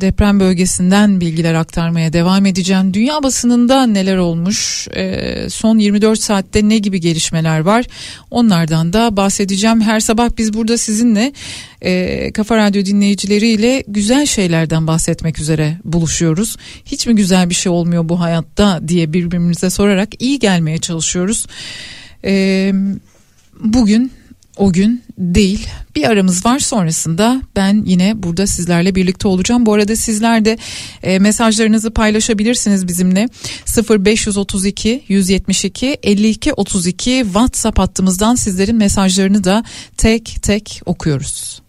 deprem bölgesinden bilgiler aktarmaya devam edeceğim. Dünya basınında neler olmuş? E, son 24 saatte ne gibi gelişmeler var? Onlardan da bahsedeceğim. Her sabah biz burada sizinle e, Kafa Radyo dinleyicileriyle güzel şeylerden bahsetmek üzere buluşuyoruz. Hiç mi güzel bir şey olmuyor bu hayatta diye birbirimize sorarak iyi gelmeye çalışıyoruz. E, bugün o gün değil. Bir aramız var sonrasında ben yine burada sizlerle birlikte olacağım. Bu arada sizler de e, mesajlarınızı paylaşabilirsiniz bizimle. 0532 172 52 32 WhatsApp hattımızdan sizlerin mesajlarını da tek tek okuyoruz.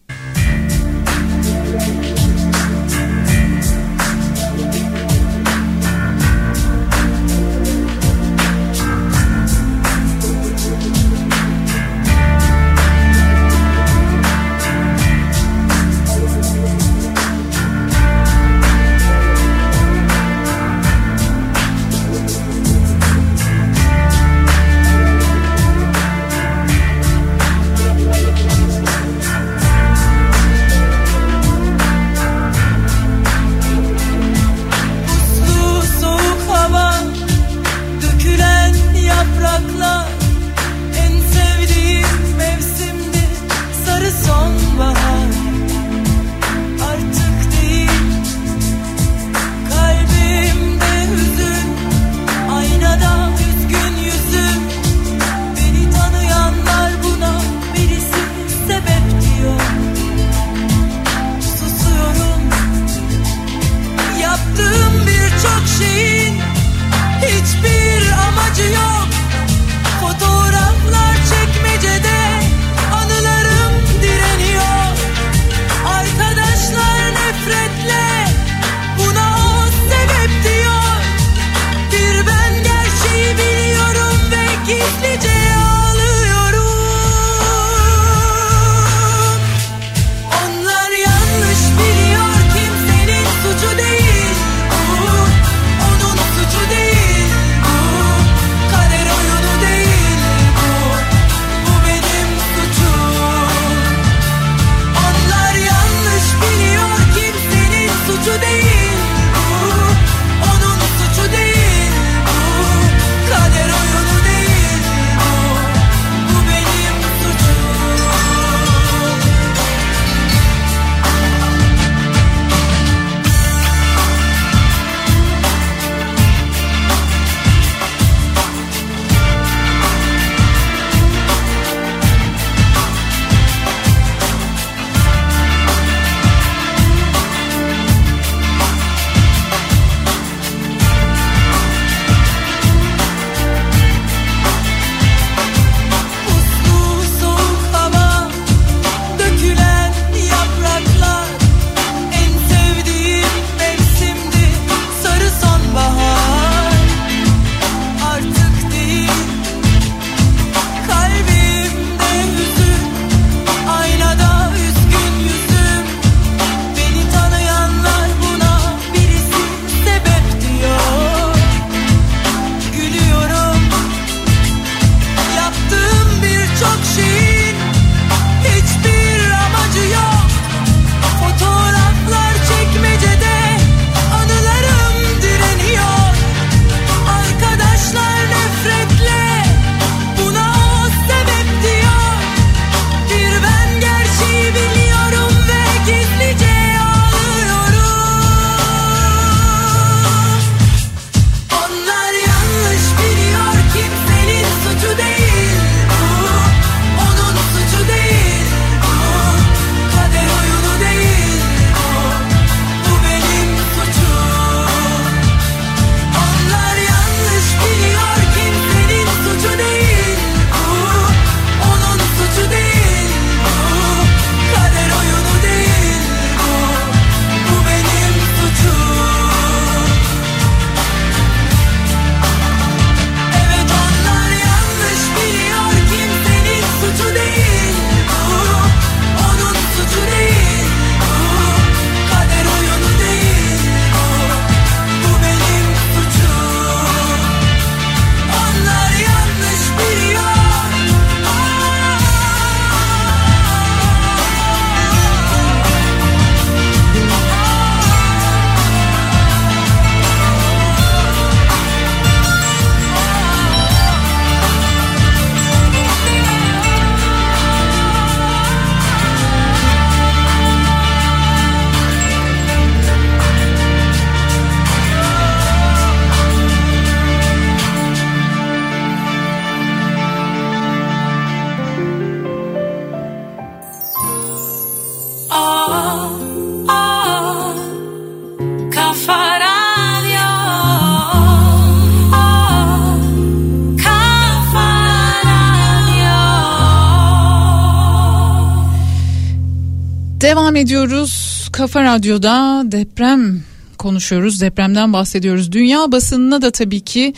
Devam ediyoruz. Kafa Radyo'da deprem konuşuyoruz. Depremden bahsediyoruz. Dünya basınına da tabii ki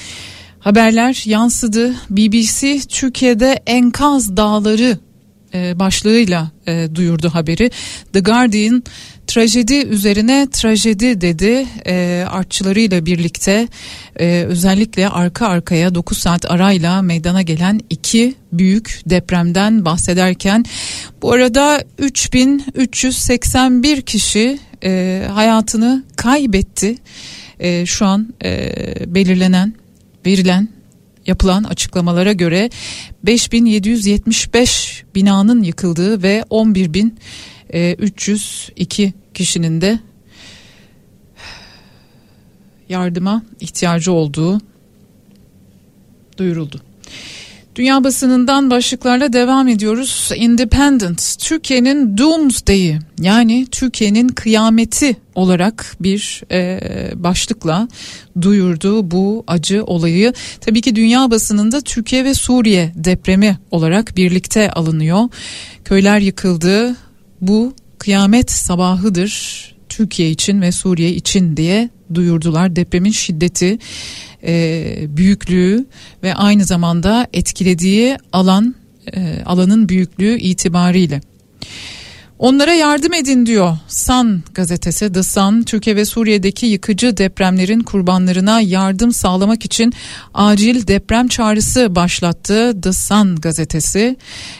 haberler yansıdı. BBC Türkiye'de enkaz dağları e, başlığıyla e, duyurdu haberi. The Guardian trajedi üzerine trajedi dedi e, artçılarıyla birlikte e, özellikle arka arkaya 9 saat arayla meydana gelen iki büyük depremden bahsederken bu arada 3381 kişi e, hayatını kaybetti. E, şu an e, belirlenen verilen yapılan açıklamalara göre 5775 binanın yıkıldığı ve 11302 kişinin de yardıma ihtiyacı olduğu duyuruldu. Dünya basınından başlıklarla devam ediyoruz. Independent, Türkiye'nin Doomsday'i yani Türkiye'nin kıyameti olarak bir e, başlıkla duyurdu bu acı olayı. Tabii ki dünya basınında Türkiye ve Suriye depremi olarak birlikte alınıyor. Köyler yıkıldı. Bu kıyamet sabahıdır Türkiye için ve Suriye için diye duyurdular. Depremin şiddeti, e, büyüklüğü ve aynı zamanda etkilediği alan e, alanın büyüklüğü itibariyle. Onlara yardım edin diyor San gazetesi The Sun Türkiye ve Suriye'deki yıkıcı depremlerin kurbanlarına yardım sağlamak için acil deprem çağrısı başlattı The Sun gazetesi.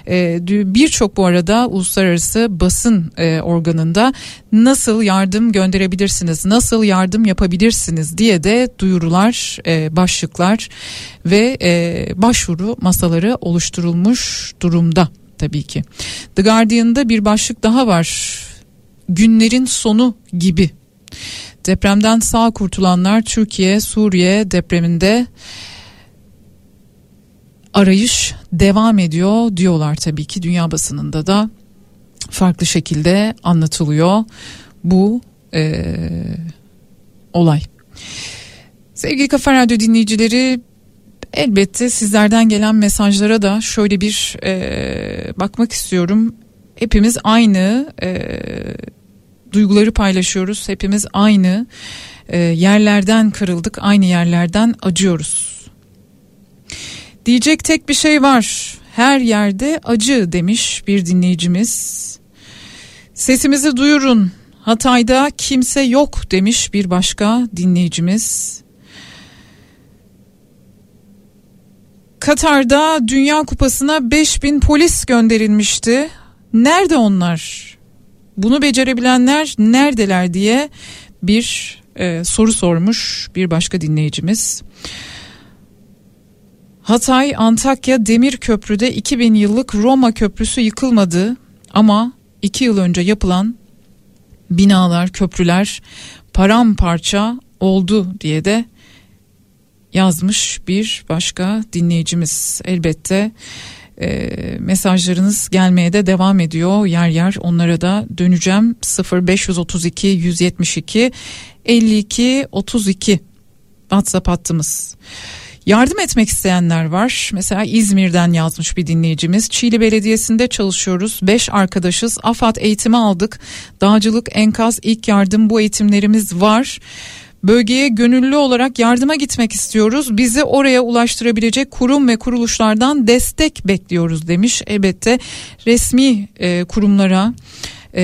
Ee, Birçok bu arada uluslararası basın e, organında nasıl yardım gönderebilirsiniz, nasıl yardım yapabilirsiniz diye de duyurular, e, başlıklar ve e, başvuru masaları oluşturulmuş durumda tabii ki. The Guardian'da bir başlık daha var. Günlerin sonu gibi. Depremden sağ kurtulanlar Türkiye, Suriye depreminde arayış devam ediyor diyorlar tabii ki dünya basınında da farklı şekilde anlatılıyor bu e, olay. Sevgili Kafa Radyo dinleyicileri Elbette sizlerden gelen mesajlara da şöyle bir e, bakmak istiyorum. Hepimiz aynı e, duyguları paylaşıyoruz. Hepimiz aynı e, yerlerden kırıldık, aynı yerlerden acıyoruz. Diyecek tek bir şey var. Her yerde acı demiş bir dinleyicimiz. Sesimizi duyurun. Hatay'da kimse yok demiş bir başka dinleyicimiz. Katar'da Dünya Kupası'na 5000 polis gönderilmişti. Nerede onlar? Bunu becerebilenler neredeler diye bir e, soru sormuş bir başka dinleyicimiz. Hatay Antakya Demir Köprü'de 2000 yıllık Roma Köprüsü yıkılmadı ama 2 yıl önce yapılan binalar, köprüler paramparça oldu diye de yazmış bir başka dinleyicimiz elbette e, mesajlarınız gelmeye de devam ediyor yer yer onlara da döneceğim 0532 172 52 32 WhatsApp hattımız. Yardım etmek isteyenler var. Mesela İzmir'den yazmış bir dinleyicimiz. Çiğli Belediyesi'nde çalışıyoruz. Beş arkadaşız. AFAD eğitimi aldık. Dağcılık, enkaz, ilk yardım bu eğitimlerimiz var. Bölgeye gönüllü olarak yardıma gitmek istiyoruz. Bizi oraya ulaştırabilecek kurum ve kuruluşlardan destek bekliyoruz demiş. Elbette resmi e, kurumlara e,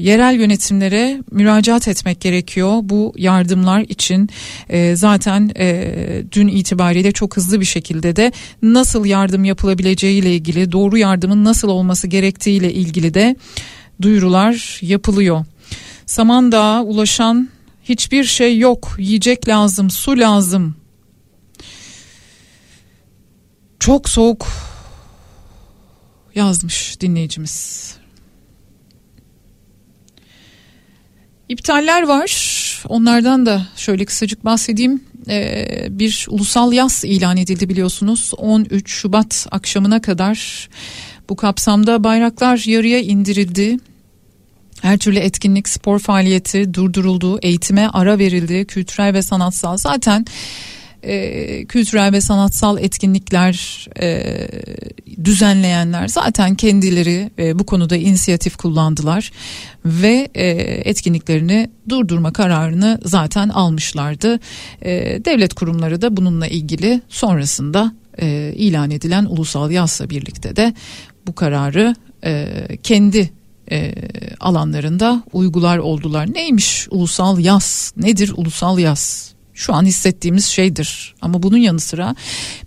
yerel yönetimlere müracaat etmek gerekiyor bu yardımlar için e, zaten e, dün itibariyle çok hızlı bir şekilde de nasıl yardım yapılabileceği ile ilgili doğru yardımın nasıl olması gerektiği ile ilgili de duyurular yapılıyor. Samandağ'a ulaşan Hiçbir şey yok. Yiyecek lazım, su lazım. Çok soğuk yazmış dinleyicimiz. İptaller var. Onlardan da şöyle kısacık bahsedeyim. Ee, bir ulusal yaz ilan edildi biliyorsunuz. 13 Şubat akşamına kadar bu kapsamda bayraklar yarıya indirildi. Her türlü etkinlik, spor faaliyeti durduruldu, eğitime ara verildi, kültürel ve sanatsal. Zaten e, kültürel ve sanatsal etkinlikler e, düzenleyenler zaten kendileri e, bu konuda inisiyatif kullandılar ve e, etkinliklerini durdurma kararını zaten almışlardı. E, devlet kurumları da bununla ilgili sonrasında e, ilan edilen ulusal yazla birlikte de bu kararı e, kendi e, alanlarında uygular oldular. Neymiş ulusal yaz? Nedir ulusal yaz? Şu an hissettiğimiz şeydir. Ama bunun yanı sıra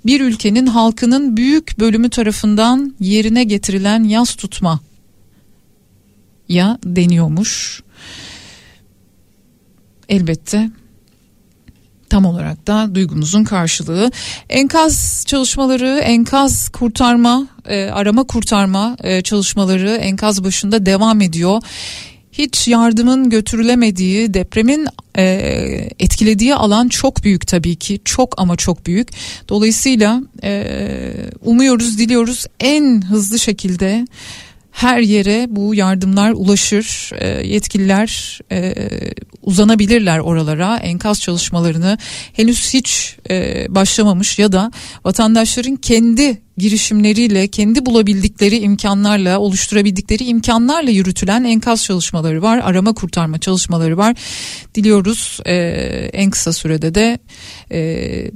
bir ülkenin halkının büyük bölümü tarafından yerine getirilen yaz tutma ya deniyormuş. Elbette tam olarak da duygumuzun karşılığı. Enkaz çalışmaları, enkaz kurtarma, e, arama kurtarma e, çalışmaları enkaz başında devam ediyor. Hiç yardımın götürülemediği, depremin e, etkilediği alan çok büyük tabii ki, çok ama çok büyük. Dolayısıyla e, umuyoruz, diliyoruz en hızlı şekilde her yere bu yardımlar ulaşır. E, yetkililer e, uzanabilirler oralara. Enkaz çalışmalarını henüz hiç e, başlamamış ya da vatandaşların kendi girişimleriyle, kendi bulabildikleri imkanlarla, oluşturabildikleri imkanlarla yürütülen enkaz çalışmaları var. Arama kurtarma çalışmaları var. Diliyoruz e, en kısa sürede de e,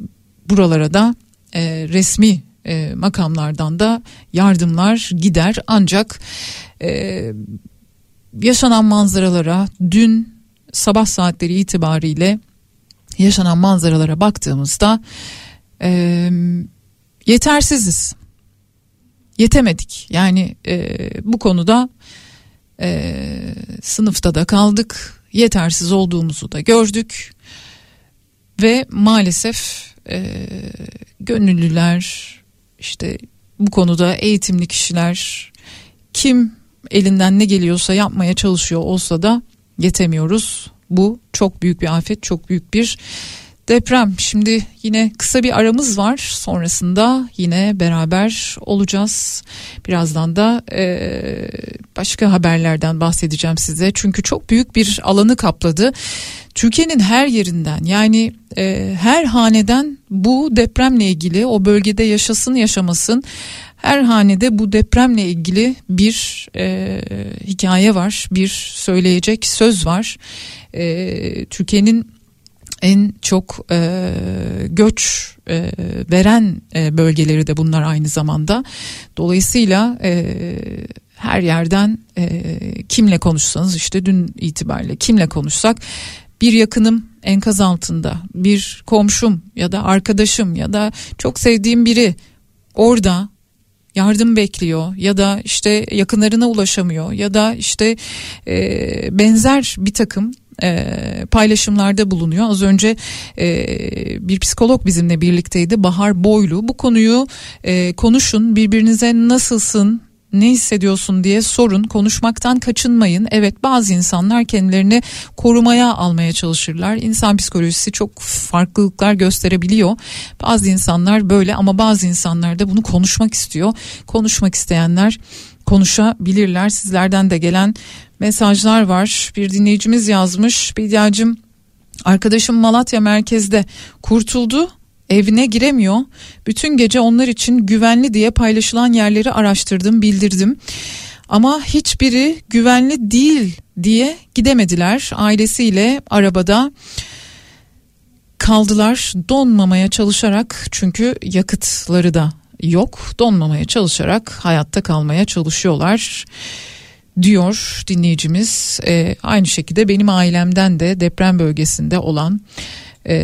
buralara da e, resmi e, makamlardan da yardımlar gider. Ancak e, yaşanan manzaralara dün sabah saatleri itibariyle yaşanan manzaralara baktığımızda e, yetersiziz. Yetemedik. Yani e, bu konuda e, sınıfta da kaldık. Yetersiz olduğumuzu da gördük. Ve maalesef e, gönüllüler işte bu konuda eğitimli kişiler kim elinden ne geliyorsa yapmaya çalışıyor olsa da yetemiyoruz. Bu çok büyük bir afet, çok büyük bir deprem. Şimdi yine kısa bir aramız var. Sonrasında yine beraber olacağız. Birazdan da e, başka haberlerden bahsedeceğim size. Çünkü çok büyük bir alanı kapladı. Türkiye'nin her yerinden yani e, her haneden bu depremle ilgili o bölgede yaşasın yaşamasın her hanede bu depremle ilgili bir e, hikaye var, bir söyleyecek söz var. E, Türkiye'nin en çok e, göç e, veren e, bölgeleri de bunlar aynı zamanda. Dolayısıyla e, her yerden e, kimle konuşsanız işte dün itibariyle kimle konuşsak bir yakınım enkaz altında, bir komşum ya da arkadaşım ya da çok sevdiğim biri orada yardım bekliyor ya da işte yakınlarına ulaşamıyor ya da işte e, benzer bir takım e, paylaşımlarda bulunuyor. Az önce e, bir psikolog bizimle birlikteydi Bahar Boylu. Bu konuyu e, konuşun birbirinize nasılsın ne hissediyorsun diye sorun. Konuşmaktan kaçınmayın. Evet bazı insanlar kendilerini korumaya almaya çalışırlar. İnsan psikolojisi çok farklılıklar gösterebiliyor. Bazı insanlar böyle ama bazı insanlar da bunu konuşmak istiyor. Konuşmak isteyenler konuşabilirler. Sizlerden de gelen mesajlar var bir dinleyicimiz yazmış Bediacım arkadaşım Malatya merkezde kurtuldu evine giremiyor. Bütün gece onlar için güvenli diye paylaşılan yerleri araştırdım, bildirdim. Ama hiçbiri güvenli değil diye gidemediler. Ailesiyle arabada kaldılar donmamaya çalışarak çünkü yakıtları da yok. Donmamaya çalışarak hayatta kalmaya çalışıyorlar diyor dinleyicimiz. Ee, aynı şekilde benim ailemden de deprem bölgesinde olan e,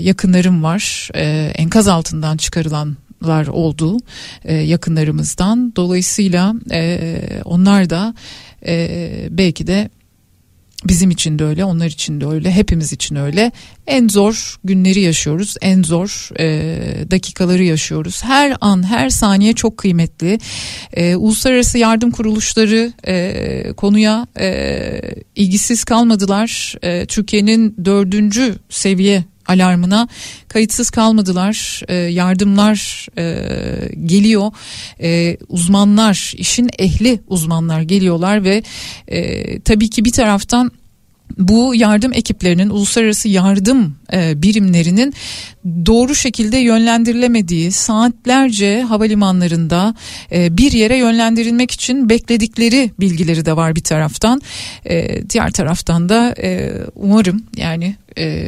yakınlarım var. E, enkaz altından çıkarılanlar oldu e, yakınlarımızdan. Dolayısıyla e, onlar da e, belki de Bizim için de öyle, onlar için de öyle, hepimiz için öyle. En zor günleri yaşıyoruz, en zor e, dakikaları yaşıyoruz. Her an, her saniye çok kıymetli. E, uluslararası yardım kuruluşları e, konuya e, ilgisiz kalmadılar. E, Türkiye'nin dördüncü seviye alarmına kayıtsız kalmadılar. E, yardımlar e, geliyor. E, uzmanlar işin ehli uzmanlar geliyorlar ve e, tabii ki bir taraftan bu yardım ekiplerinin uluslararası yardım e, birimlerinin doğru şekilde yönlendirilemediği saatlerce havalimanlarında e, bir yere yönlendirilmek için bekledikleri bilgileri de var bir taraftan. E, diğer taraftan da e, umarım yani e,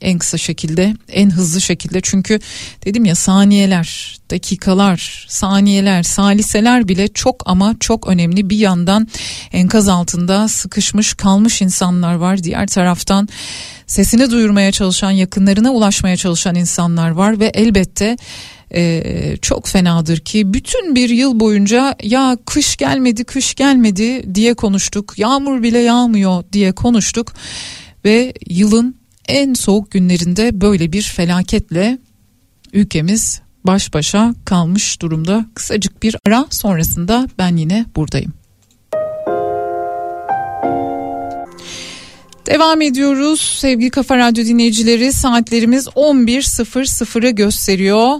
en kısa şekilde en hızlı şekilde. Çünkü dedim ya saniyeler dakikalar saniyeler saliseler bile çok ama çok önemli. Bir yandan enkaz altında sıkışmış kalmış insanlar var. Diğer taraftan sesini duyurmaya çalışan yakınlarına ulaşmaya çalışan insanlar var ve elbette ee, çok fenadır ki bütün bir yıl boyunca ya kış gelmedi kış gelmedi diye konuştuk yağmur bile yağmıyor diye konuştuk ve yılın en soğuk günlerinde böyle bir felaketle ülkemiz baş başa kalmış durumda. Kısacık bir ara sonrasında ben yine buradayım. Devam ediyoruz sevgili Kafa Radyo dinleyicileri saatlerimiz 11.00'ı gösteriyor.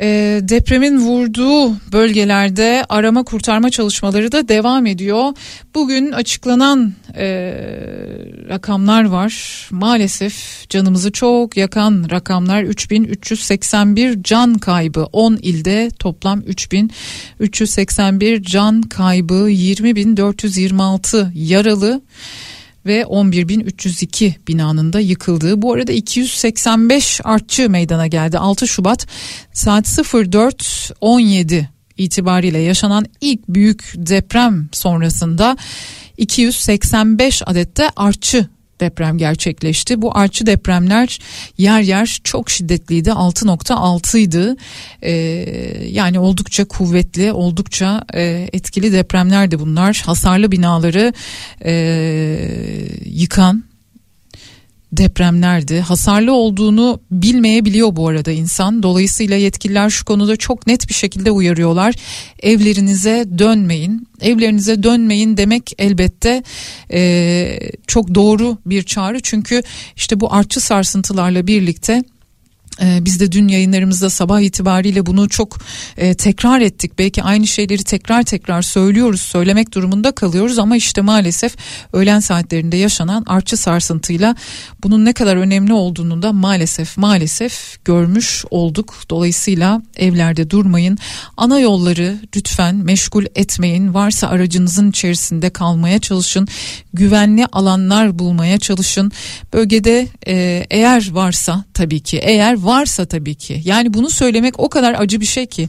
E, depremin vurduğu bölgelerde arama kurtarma çalışmaları da devam ediyor. Bugün açıklanan e, rakamlar var. Maalesef canımızı çok yakan rakamlar 3381 can kaybı 10 ilde toplam 3381 can kaybı 20426 yaralı ve 11.302 binanın da yıkıldığı. Bu arada 285 artçı meydana geldi. 6 Şubat saat 04.17 itibariyle yaşanan ilk büyük deprem sonrasında 285 adette artçı deprem gerçekleşti. Bu artçı depremler yer yer çok şiddetliydi. 6.6 idi ee, yani oldukça kuvvetli oldukça e, etkili depremlerdi bunlar. Hasarlı binaları e, yıkan depremlerdi. Hasarlı olduğunu bilmeyebiliyor bu arada insan. Dolayısıyla yetkililer şu konuda çok net bir şekilde uyarıyorlar. Evlerinize dönmeyin. Evlerinize dönmeyin demek elbette e, çok doğru bir çağrı. Çünkü işte bu artçı sarsıntılarla birlikte ee, biz de dün yayınlarımızda sabah itibariyle bunu çok e, tekrar ettik. Belki aynı şeyleri tekrar tekrar söylüyoruz, söylemek durumunda kalıyoruz ama işte maalesef öğlen saatlerinde yaşanan artçı sarsıntıyla bunun ne kadar önemli olduğunu da maalesef maalesef görmüş olduk. Dolayısıyla evlerde durmayın. Ana yolları lütfen meşgul etmeyin. Varsa aracınızın içerisinde kalmaya çalışın. Güvenli alanlar bulmaya çalışın. Bölgede e, eğer varsa tabii ki eğer varsa tabii ki. Yani bunu söylemek o kadar acı bir şey ki.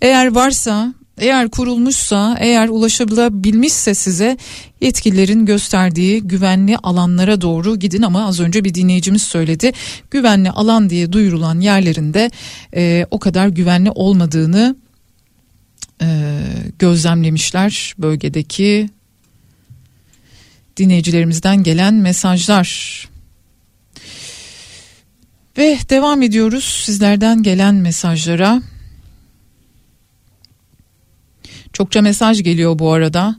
Eğer varsa eğer kurulmuşsa eğer ulaşabilmişse size yetkililerin gösterdiği güvenli alanlara doğru gidin. Ama az önce bir dinleyicimiz söyledi. Güvenli alan diye duyurulan yerlerinde e, o kadar güvenli olmadığını e, gözlemlemişler bölgedeki dinleyicilerimizden gelen mesajlar. Ve devam ediyoruz sizlerden gelen mesajlara. Çokça mesaj geliyor bu arada.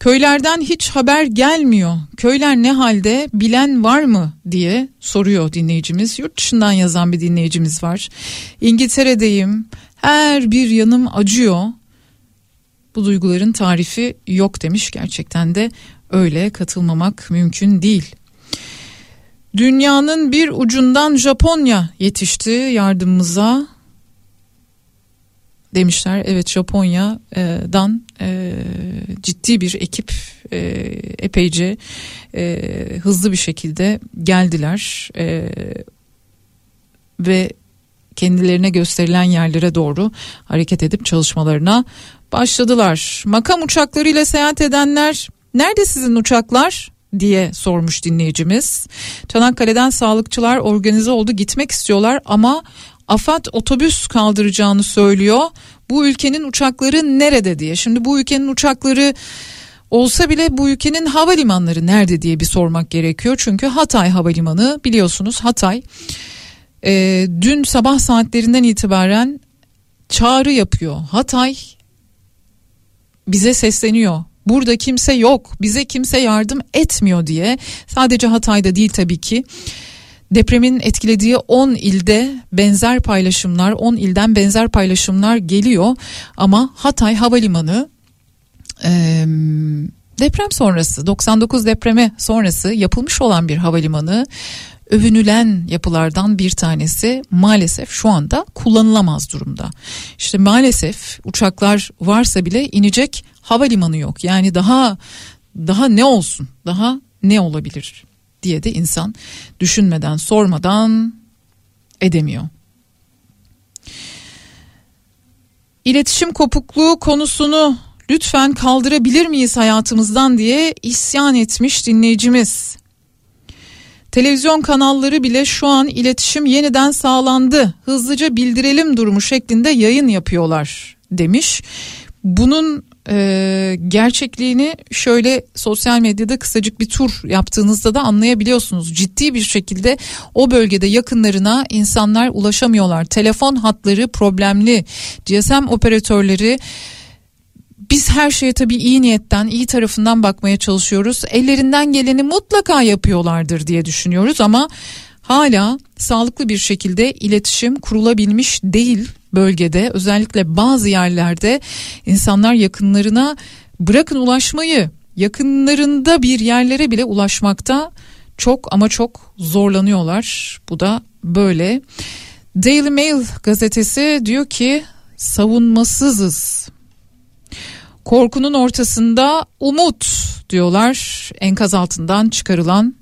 Köylerden hiç haber gelmiyor. Köyler ne halde bilen var mı diye soruyor dinleyicimiz. Yurt dışından yazan bir dinleyicimiz var. İngiltere'deyim. Her bir yanım acıyor. Bu duyguların tarifi yok demiş. Gerçekten de öyle katılmamak mümkün değil. Dünyanın bir ucundan Japonya yetişti yardımımıza demişler. Evet Japonya'dan e, ciddi bir ekip e, epeyce e, hızlı bir şekilde geldiler e, ve kendilerine gösterilen yerlere doğru hareket edip çalışmalarına başladılar. Makam uçaklarıyla seyahat edenler nerede sizin uçaklar? Diye sormuş dinleyicimiz. Çanakkale'den sağlıkçılar organize oldu gitmek istiyorlar ama AFAD otobüs kaldıracağını söylüyor. Bu ülkenin uçakları nerede diye. Şimdi bu ülkenin uçakları olsa bile bu ülkenin havalimanları nerede diye bir sormak gerekiyor. Çünkü Hatay Havalimanı biliyorsunuz Hatay e, dün sabah saatlerinden itibaren çağrı yapıyor. Hatay bize sesleniyor burada kimse yok bize kimse yardım etmiyor diye. Sadece Hatay'da değil tabii ki. Depremin etkilediği 10 ilde benzer paylaşımlar 10 ilden benzer paylaşımlar geliyor. Ama Hatay Havalimanı e, Deprem sonrası 99 depremi sonrası yapılmış olan bir havalimanı. Övünülen yapılardan bir tanesi maalesef şu anda kullanılamaz durumda. İşte maalesef uçaklar varsa bile inecek havalimanı yok. Yani daha daha ne olsun? Daha ne olabilir diye de insan düşünmeden, sormadan edemiyor. İletişim kopukluğu konusunu lütfen kaldırabilir miyiz hayatımızdan diye isyan etmiş dinleyicimiz. Televizyon kanalları bile şu an iletişim yeniden sağlandı. Hızlıca bildirelim durumu şeklinde yayın yapıyorlar demiş. Bunun e, gerçekliğini şöyle sosyal medyada kısacık bir tur yaptığınızda da anlayabiliyorsunuz. Ciddi bir şekilde o bölgede yakınlarına insanlar ulaşamıyorlar. Telefon hatları problemli. GSM operatörleri biz her şeye tabii iyi niyetten, iyi tarafından bakmaya çalışıyoruz. Ellerinden geleni mutlaka yapıyorlardır diye düşünüyoruz ama hala sağlıklı bir şekilde iletişim kurulabilmiş değil bölgede. Özellikle bazı yerlerde insanlar yakınlarına bırakın ulaşmayı, yakınlarında bir yerlere bile ulaşmakta çok ama çok zorlanıyorlar. Bu da böyle. Daily Mail gazetesi diyor ki savunmasızız Korkunun ortasında umut diyorlar enkaz altından çıkarılan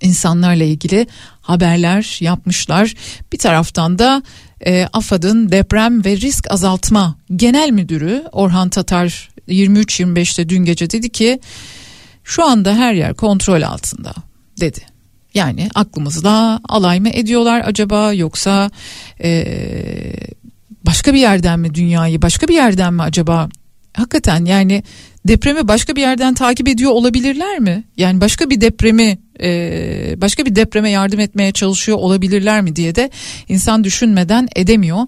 insanlarla ilgili haberler yapmışlar. Bir taraftan da e, AFAD'ın deprem ve risk azaltma genel müdürü Orhan Tatar 23-25'te dün gece dedi ki şu anda her yer kontrol altında dedi. Yani aklımızda alay mı ediyorlar acaba yoksa e, başka bir yerden mi dünyayı başka bir yerden mi acaba hakikaten yani depremi başka bir yerden takip ediyor olabilirler mi? Yani başka bir depremi e, başka bir depreme yardım etmeye çalışıyor olabilirler mi diye de insan düşünmeden edemiyor.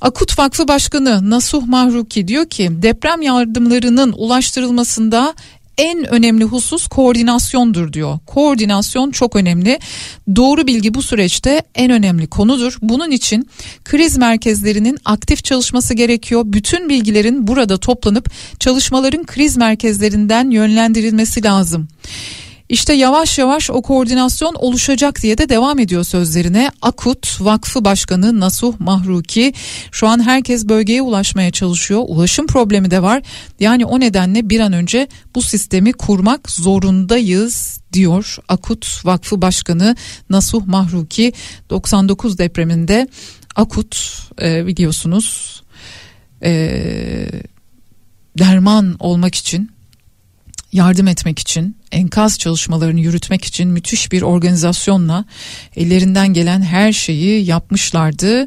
Akut Vakfı Başkanı Nasuh Mahruki diyor ki deprem yardımlarının ulaştırılmasında en önemli husus koordinasyondur diyor. Koordinasyon çok önemli. Doğru bilgi bu süreçte en önemli konudur. Bunun için kriz merkezlerinin aktif çalışması gerekiyor. Bütün bilgilerin burada toplanıp çalışmaların kriz merkezlerinden yönlendirilmesi lazım. İşte yavaş yavaş o koordinasyon oluşacak diye de devam ediyor sözlerine. Akut Vakfı Başkanı Nasuh Mahruki şu an herkes bölgeye ulaşmaya çalışıyor. Ulaşım problemi de var. Yani o nedenle bir an önce bu sistemi kurmak zorundayız diyor Akut Vakfı Başkanı Nasuh Mahruki 99 depreminde Akut e, biliyorsunuz e, derman olmak için yardım etmek için, enkaz çalışmalarını yürütmek için müthiş bir organizasyonla ellerinden gelen her şeyi yapmışlardı.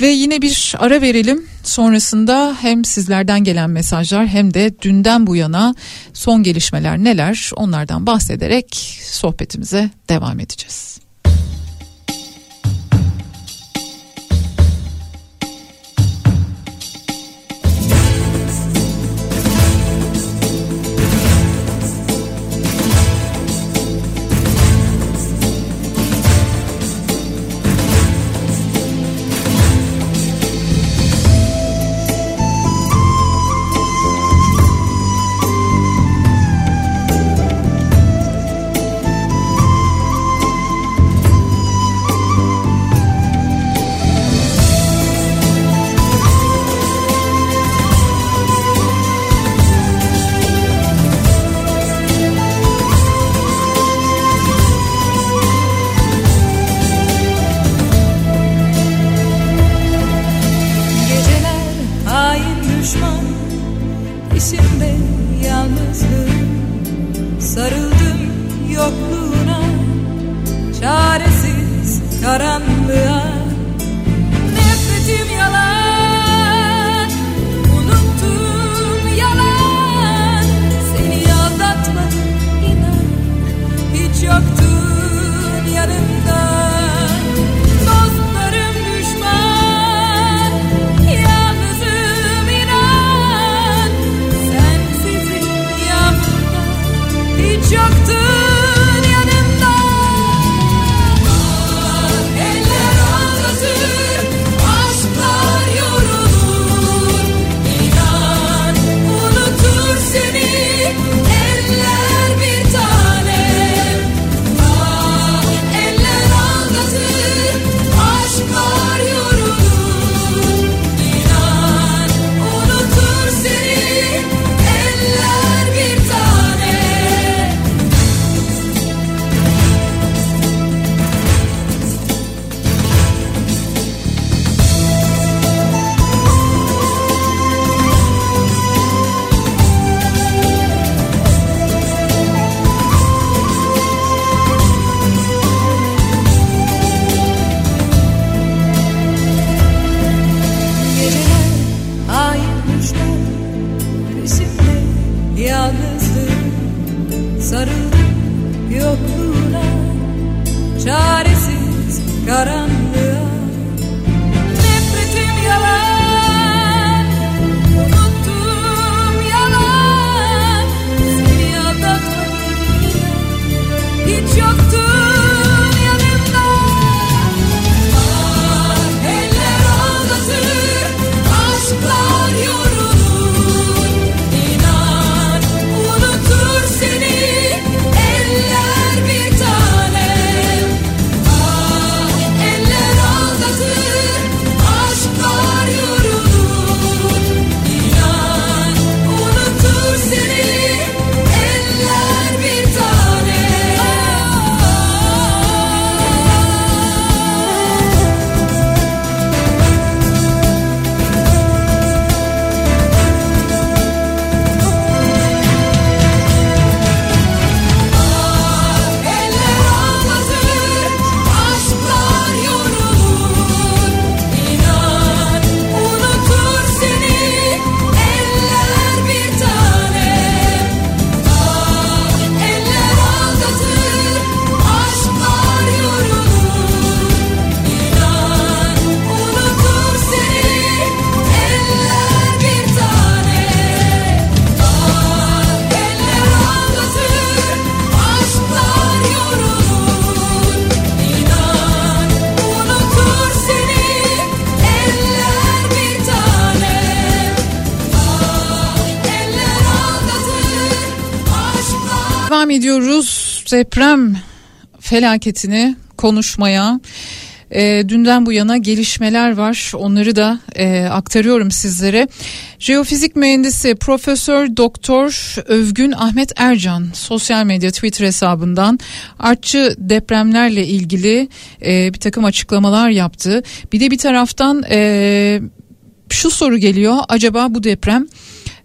Ve yine bir ara verelim. Sonrasında hem sizlerden gelen mesajlar hem de dünden bu yana son gelişmeler neler onlardan bahsederek sohbetimize devam edeceğiz. Devam ediyoruz deprem felaketini konuşmaya. E, dünden bu yana gelişmeler var. Onları da e, aktarıyorum sizlere. Jeofizik mühendisi Profesör Doktor Övgün Ahmet Ercan sosyal medya Twitter hesabından artçı depremlerle ilgili e, bir takım açıklamalar yaptı. Bir de bir taraftan e, şu soru geliyor. Acaba bu deprem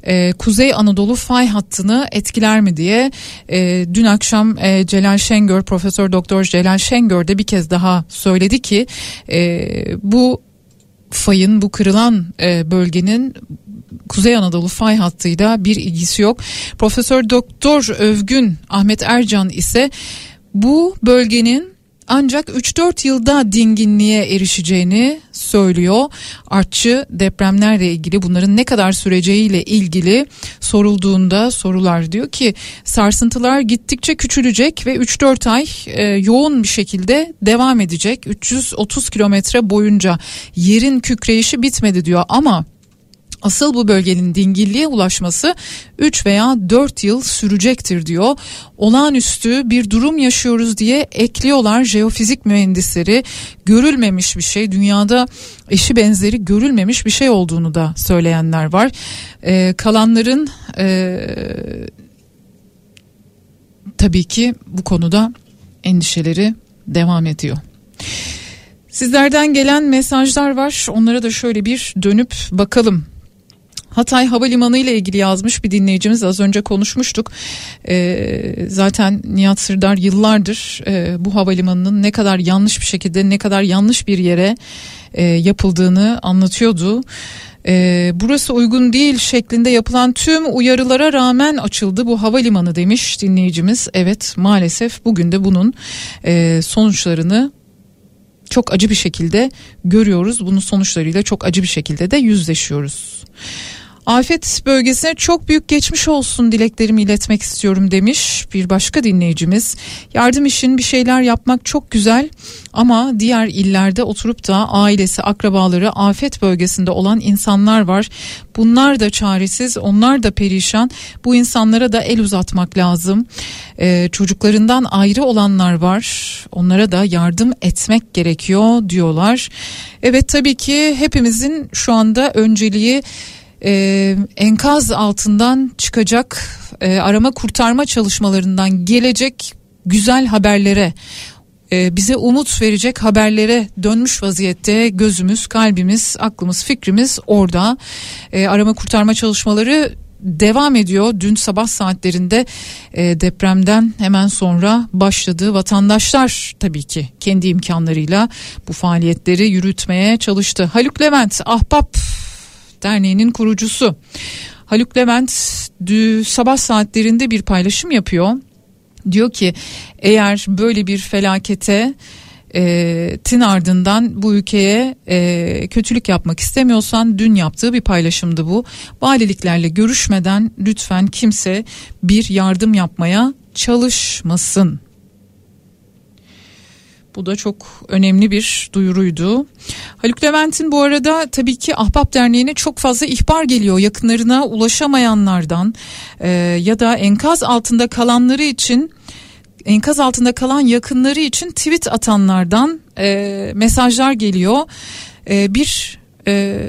e, Kuzey Anadolu fay hattını etkiler mi diye e, dün akşam e, Celal Şengör Profesör Doktor Celal Şengör de bir kez daha söyledi ki e, bu fayın bu kırılan e, bölgenin Kuzey Anadolu fay hattıyla bir ilgisi yok. Profesör Doktor Övgün Ahmet Ercan ise bu bölgenin ancak 3-4 yılda dinginliğe erişeceğini söylüyor. Artçı depremlerle ilgili bunların ne kadar süreceğiyle ilgili sorulduğunda sorular diyor ki sarsıntılar gittikçe küçülecek ve 3-4 ay e, yoğun bir şekilde devam edecek. 330 kilometre boyunca yerin kükreyişi bitmedi diyor ama Asıl bu bölgenin dingilliğe ulaşması 3 veya 4 yıl sürecektir diyor. Olağanüstü bir durum yaşıyoruz diye ekliyorlar jeofizik mühendisleri. Görülmemiş bir şey dünyada eşi benzeri görülmemiş bir şey olduğunu da söyleyenler var. Ee, kalanların e, tabii ki bu konuda endişeleri devam ediyor. Sizlerden gelen mesajlar var. Onlara da şöyle bir dönüp bakalım. Hatay Havalimanı ile ilgili yazmış bir dinleyicimiz az önce konuşmuştuk. Ee, zaten Nihat Sırdar yıllardır e, bu havalimanının ne kadar yanlış bir şekilde ne kadar yanlış bir yere e, yapıldığını anlatıyordu. Ee, burası uygun değil şeklinde yapılan tüm uyarılara rağmen açıldı bu havalimanı demiş dinleyicimiz. Evet maalesef bugün de bunun e, sonuçlarını çok acı bir şekilde görüyoruz. Bunun sonuçlarıyla çok acı bir şekilde de yüzleşiyoruz. Afet bölgesine çok büyük geçmiş olsun dileklerimi iletmek istiyorum demiş bir başka dinleyicimiz. Yardım için bir şeyler yapmak çok güzel ama diğer illerde oturup da ailesi, akrabaları afet bölgesinde olan insanlar var. Bunlar da çaresiz, onlar da perişan. Bu insanlara da el uzatmak lazım. Ee, çocuklarından ayrı olanlar var. Onlara da yardım etmek gerekiyor diyorlar. Evet tabii ki hepimizin şu anda önceliği e, enkaz altından çıkacak e, arama kurtarma çalışmalarından gelecek güzel haberlere e, bize umut verecek haberlere dönmüş vaziyette gözümüz, kalbimiz, aklımız, fikrimiz orada. E, arama kurtarma çalışmaları devam ediyor. Dün sabah saatlerinde e, depremden hemen sonra başladı. Vatandaşlar tabii ki kendi imkanlarıyla bu faaliyetleri yürütmeye çalıştı. Haluk Levent Ahbap Derneği'nin kurucusu. Haluk Levent dü, sabah saatlerinde bir paylaşım yapıyor. Diyor ki eğer böyle bir felakete e, tin ardından bu ülkeye e, kötülük yapmak istemiyorsan dün yaptığı bir paylaşımdı bu. Valiliklerle görüşmeden lütfen kimse bir yardım yapmaya çalışmasın. Bu da çok önemli bir duyuruydu. Haluk Levent'in bu arada tabii ki Ahbap Derneği'ne çok fazla ihbar geliyor. Yakınlarına ulaşamayanlardan e, ya da enkaz altında kalanları için enkaz altında kalan yakınları için tweet atanlardan e, mesajlar geliyor. E, bir e,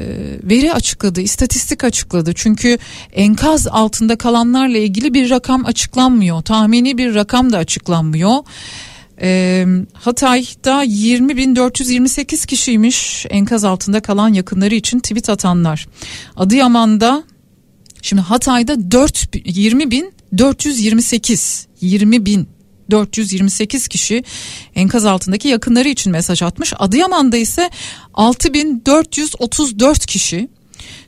veri açıkladı, istatistik açıkladı. Çünkü enkaz altında kalanlarla ilgili bir rakam açıklanmıyor. Tahmini bir rakam da açıklanmıyor. E, Hatay'da 20.428 kişiymiş enkaz altında kalan yakınları için tweet atanlar. Adıyaman'da şimdi Hatay'da 4 20.428 20 bin 428 kişi enkaz altındaki yakınları için mesaj atmış. Adıyaman'da ise 6434 kişi.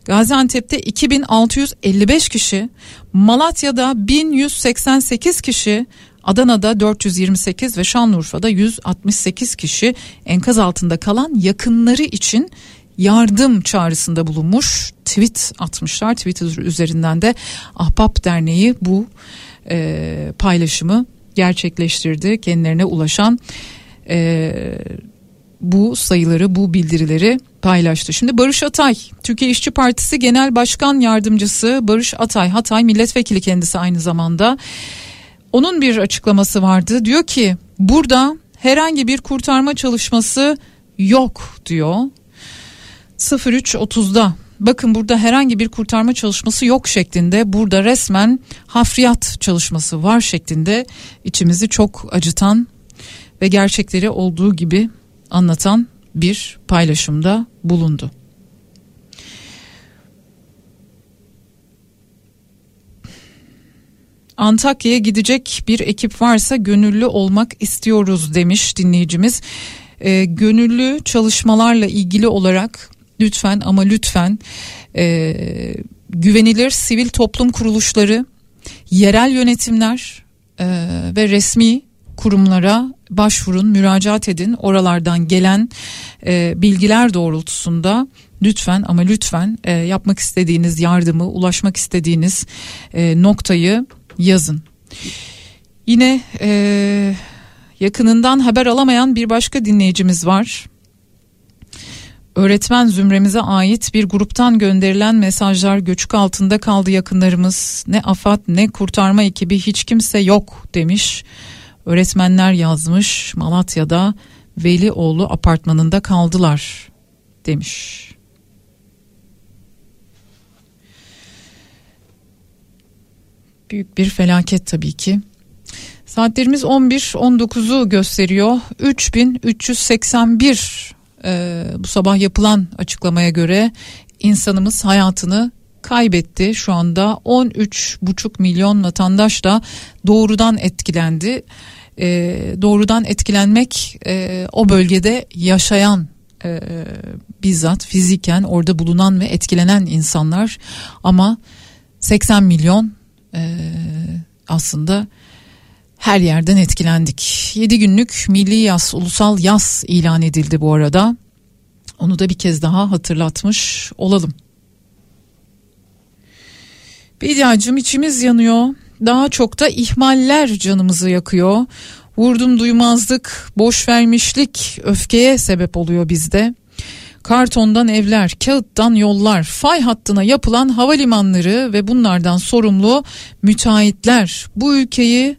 Gaziantep'te 2655 kişi, Malatya'da 1188 kişi, Adana'da 428 ve Şanlıurfa'da 168 kişi enkaz altında kalan yakınları için yardım çağrısında bulunmuş. Tweet atmışlar. Twitter üzerinden de Ahbap Derneği bu e, paylaşımı gerçekleştirdi. Kendilerine ulaşan e, bu sayıları, bu bildirileri paylaştı. Şimdi Barış Atay, Türkiye İşçi Partisi Genel Başkan Yardımcısı Barış Atay, Hatay milletvekili kendisi aynı zamanda. Onun bir açıklaması vardı. Diyor ki burada herhangi bir kurtarma çalışması yok diyor. 03.30'da bakın burada herhangi bir kurtarma çalışması yok şeklinde burada resmen hafriyat çalışması var şeklinde içimizi çok acıtan ve gerçekleri olduğu gibi anlatan bir paylaşımda bulundu. Antakya'ya gidecek bir ekip varsa gönüllü olmak istiyoruz demiş dinleyicimiz. E, gönüllü çalışmalarla ilgili olarak lütfen ama lütfen e, güvenilir sivil toplum kuruluşları, yerel yönetimler e, ve resmi kurumlara başvurun, müracaat edin. Oralardan gelen e, bilgiler doğrultusunda lütfen ama lütfen e, yapmak istediğiniz yardımı, ulaşmak istediğiniz e, noktayı yazın. Yine e, yakınından haber alamayan bir başka dinleyicimiz var. Öğretmen zümremize ait bir gruptan gönderilen mesajlar göçük altında kaldı yakınlarımız. Ne AFAD ne kurtarma ekibi hiç kimse yok demiş. Öğretmenler yazmış Malatya'da Velioğlu apartmanında kaldılar demiş. Büyük bir felaket tabii ki. Saatlerimiz 11-19'u gösteriyor. 3381 e, bu sabah yapılan açıklamaya göre insanımız hayatını kaybetti. Şu anda 13,5 milyon vatandaş da doğrudan etkilendi. E, doğrudan etkilenmek e, o bölgede yaşayan e, bizzat fiziken orada bulunan ve etkilenen insanlar ama 80 milyon e, aslında her yerden etkilendik. 7 günlük milli yaz, ulusal yaz ilan edildi bu arada. Onu da bir kez daha hatırlatmış olalım. Bediacım içimiz yanıyor. Daha çok da ihmaller canımızı yakıyor. Vurdum duymazlık, boş vermişlik öfkeye sebep oluyor bizde. Kartondan evler, kağıttan yollar, fay hattına yapılan havalimanları ve bunlardan sorumlu müteahhitler bu ülkeyi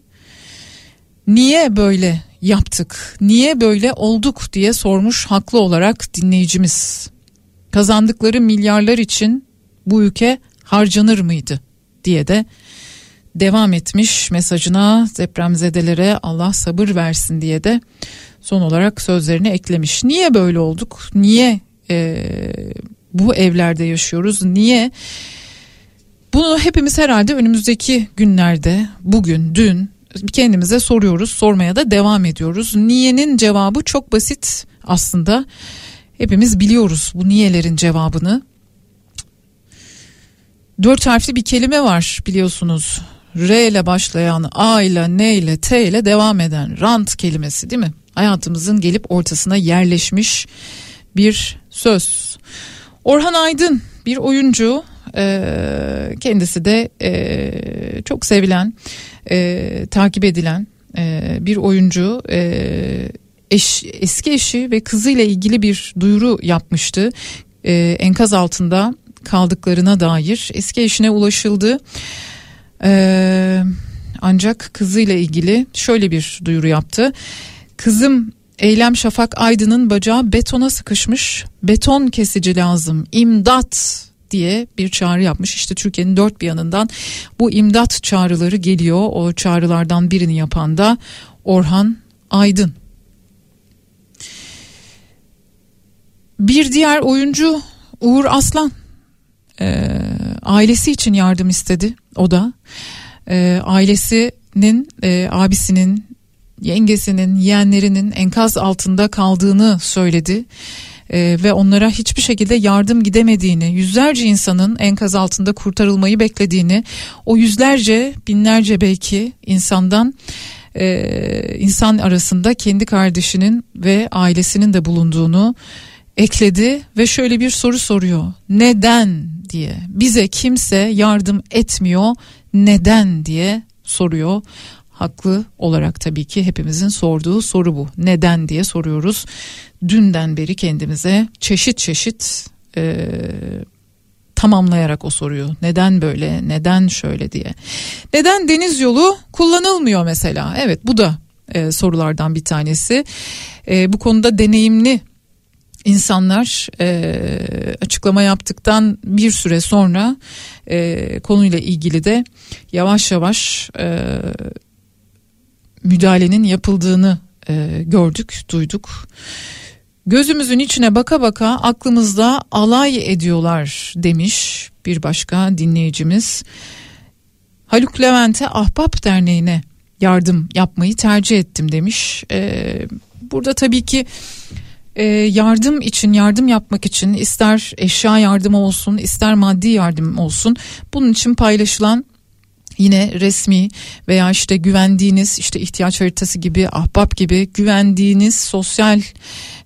niye böyle yaptık, niye böyle olduk diye sormuş haklı olarak dinleyicimiz. Kazandıkları milyarlar için bu ülke harcanır mıydı diye de devam etmiş mesajına depremzedelere Allah sabır versin diye de son olarak sözlerini eklemiş. Niye böyle olduk? Niye e, bu evlerde yaşıyoruz? Niye? Bunu hepimiz herhalde önümüzdeki günlerde, bugün, dün kendimize soruyoruz, sormaya da devam ediyoruz. Niye'nin cevabı çok basit aslında. Hepimiz biliyoruz bu niyelerin cevabını. dört harfli bir kelime var biliyorsunuz. R ile başlayan, A ile, N ile, T ile devam eden rant kelimesi değil mi? Hayatımızın gelip ortasına yerleşmiş bir söz. Orhan Aydın bir oyuncu. E, kendisi de e, çok sevilen e, takip edilen e, bir oyuncu. E, eş, eski eşi ve kızıyla ilgili bir duyuru yapmıştı. E, enkaz altında kaldıklarına dair eski eşine ulaşıldı. E, ancak kızıyla ilgili şöyle bir duyuru yaptı. Kızım Eylem Şafak Aydın'ın bacağı betona sıkışmış beton kesici lazım imdat diye bir çağrı yapmış. İşte Türkiye'nin dört bir yanından bu imdat çağrıları geliyor. O çağrılardan birini yapan da Orhan Aydın. Bir diğer oyuncu Uğur Aslan e, ailesi için yardım istedi o da e, ailesinin e, abisinin yengesinin yeğenlerinin enkaz altında kaldığını söyledi e, ve onlara hiçbir şekilde yardım gidemediğini, yüzlerce insanın enkaz altında kurtarılmayı beklediğini, o yüzlerce, binlerce belki insandan e, insan arasında kendi kardeşinin ve ailesinin de bulunduğunu ekledi ve şöyle bir soru soruyor. Neden diye. Bize kimse yardım etmiyor. Neden diye soruyor haklı olarak tabii ki hepimizin sorduğu soru bu. Neden diye soruyoruz. Dünden beri kendimize çeşit çeşit e, tamamlayarak o soruyu. Neden böyle, neden şöyle diye. Neden deniz yolu kullanılmıyor mesela? Evet bu da e, sorulardan bir tanesi. E, bu konuda deneyimli insanlar e, açıklama yaptıktan bir süre sonra e, konuyla ilgili de yavaş yavaş e, müdahalenin yapıldığını e, gördük, duyduk. Gözümüzün içine baka baka aklımızda alay ediyorlar demiş bir başka dinleyicimiz. Haluk Levent'e Ahbap Derneği'ne yardım yapmayı tercih ettim demiş. Ee, burada tabii ki e, yardım için yardım yapmak için ister eşya yardımı olsun ister maddi yardım olsun bunun için paylaşılan yine resmi veya işte güvendiğiniz işte ihtiyaç haritası gibi ahbap gibi güvendiğiniz sosyal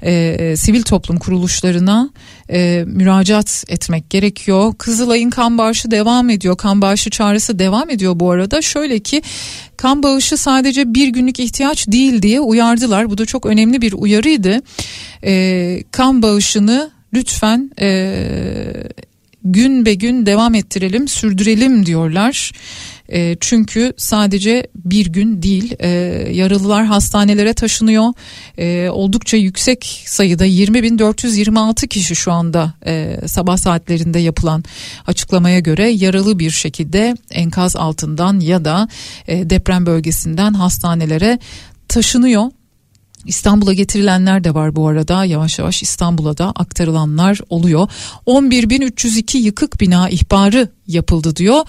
e, sivil toplum kuruluşlarına e, müracaat etmek gerekiyor. Kızılay'ın kan bağışı devam ediyor. Kan bağışı çağrısı devam ediyor bu arada. Şöyle ki kan bağışı sadece bir günlük ihtiyaç değil diye uyardılar. Bu da çok önemli bir uyarıydı. E, kan bağışını lütfen e, gün be gün devam ettirelim, sürdürelim diyorlar. E, çünkü sadece bir gün değil e, yaralılar hastanelere taşınıyor. E, oldukça yüksek sayıda 20.426 kişi şu anda e, sabah saatlerinde yapılan açıklamaya göre yaralı bir şekilde enkaz altından ya da e, deprem bölgesinden hastanelere taşınıyor. İstanbul'a getirilenler de var bu arada yavaş yavaş İstanbul'a da aktarılanlar oluyor. 11.302 yıkık bina ihbarı yapıldı diyor.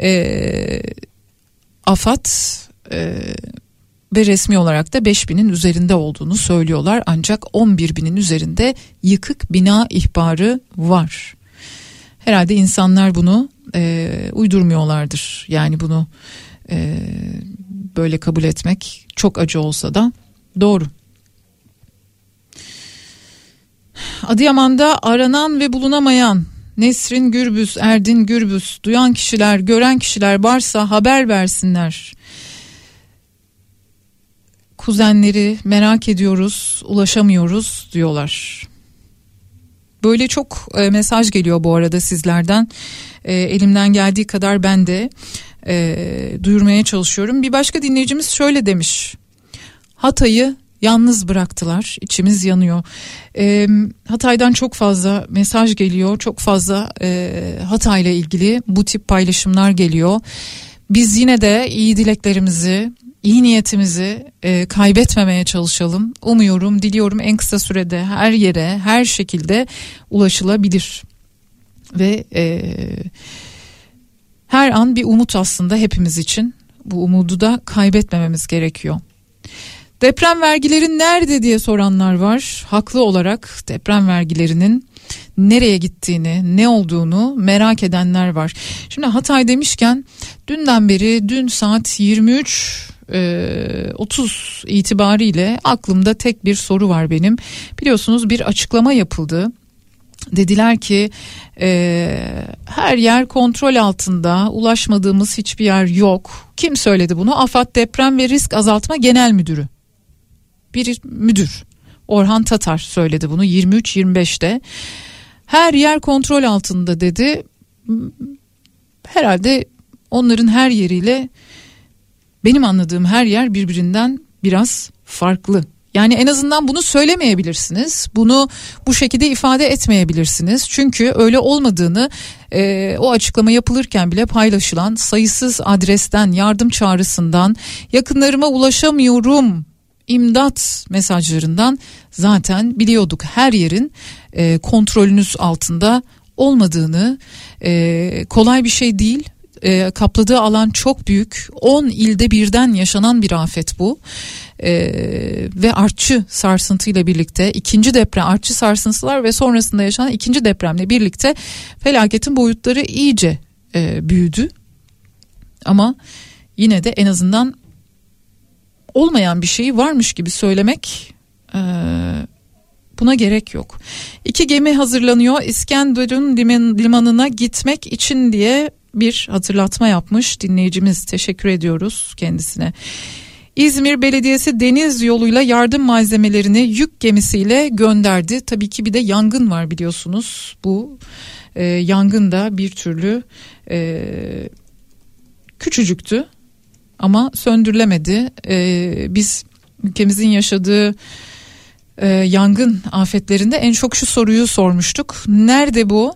E, AFAD e, ve resmi olarak da 5000'in üzerinde olduğunu söylüyorlar. Ancak 11.000'in üzerinde yıkık bina ihbarı var. Herhalde insanlar bunu e, uydurmuyorlardır. Yani bunu e, böyle kabul etmek çok acı olsa da doğru. Adıyaman'da aranan ve bulunamayan Nesrin Gürbüz, Erdin Gürbüz duyan kişiler, gören kişiler varsa haber versinler. Kuzenleri merak ediyoruz, ulaşamıyoruz diyorlar. Böyle çok e, mesaj geliyor bu arada sizlerden. E, elimden geldiği kadar ben de e, duyurmaya çalışıyorum. Bir başka dinleyicimiz şöyle demiş. Hatay'ı yalnız bıraktılar. İçimiz yanıyor. E, Hatay'dan çok fazla mesaj geliyor. Çok fazla e, Hatay'la ilgili bu tip paylaşımlar geliyor. Biz yine de iyi dileklerimizi, iyi niyetimizi e, kaybetmemeye çalışalım. Umuyorum, diliyorum en kısa sürede her yere, her şekilde ulaşılabilir. Ve e, her an bir umut aslında hepimiz için. Bu umudu da kaybetmememiz gerekiyor. Deprem vergileri nerede diye soranlar var. Haklı olarak deprem vergilerinin nereye gittiğini, ne olduğunu merak edenler var. Şimdi Hatay demişken dünden beri dün saat 23 e, 30 itibariyle aklımda tek bir soru var benim. Biliyorsunuz bir açıklama yapıldı. Dediler ki e, her yer kontrol altında ulaşmadığımız hiçbir yer yok. Kim söyledi bunu? AFAD Deprem ve Risk Azaltma Genel Müdürü. Bir müdür Orhan Tatar söyledi bunu 23-25'te. Her yer kontrol altında dedi. Herhalde onların her yeriyle benim anladığım her yer birbirinden biraz farklı. Yani en azından bunu söylemeyebilirsiniz. Bunu bu şekilde ifade etmeyebilirsiniz. Çünkü öyle olmadığını e, o açıklama yapılırken bile paylaşılan sayısız adresten, yardım çağrısından, yakınlarıma ulaşamıyorum imdat mesajlarından zaten biliyorduk her yerin e, kontrolünüz altında olmadığını. E, kolay bir şey değil. E, kapladığı alan çok büyük. 10 ilde birden yaşanan bir afet bu. E, ve artçı sarsıntıyla birlikte ikinci deprem artçı sarsıntılar ve sonrasında yaşanan ikinci depremle birlikte felaketin boyutları iyice e, büyüdü. Ama yine de en azından olmayan bir şeyi varmış gibi söylemek e, buna gerek yok. İki gemi hazırlanıyor İskenderun liman, limanına gitmek için diye bir hatırlatma yapmış dinleyicimiz teşekkür ediyoruz kendisine. İzmir Belediyesi deniz yoluyla yardım malzemelerini yük gemisiyle gönderdi. Tabii ki bir de yangın var biliyorsunuz. Bu e, yangın da bir türlü e, küçücüktü ama söndürülemedi. E, biz ülkemizin yaşadığı e, yangın afetlerinde en çok şu soruyu sormuştuk. Nerede bu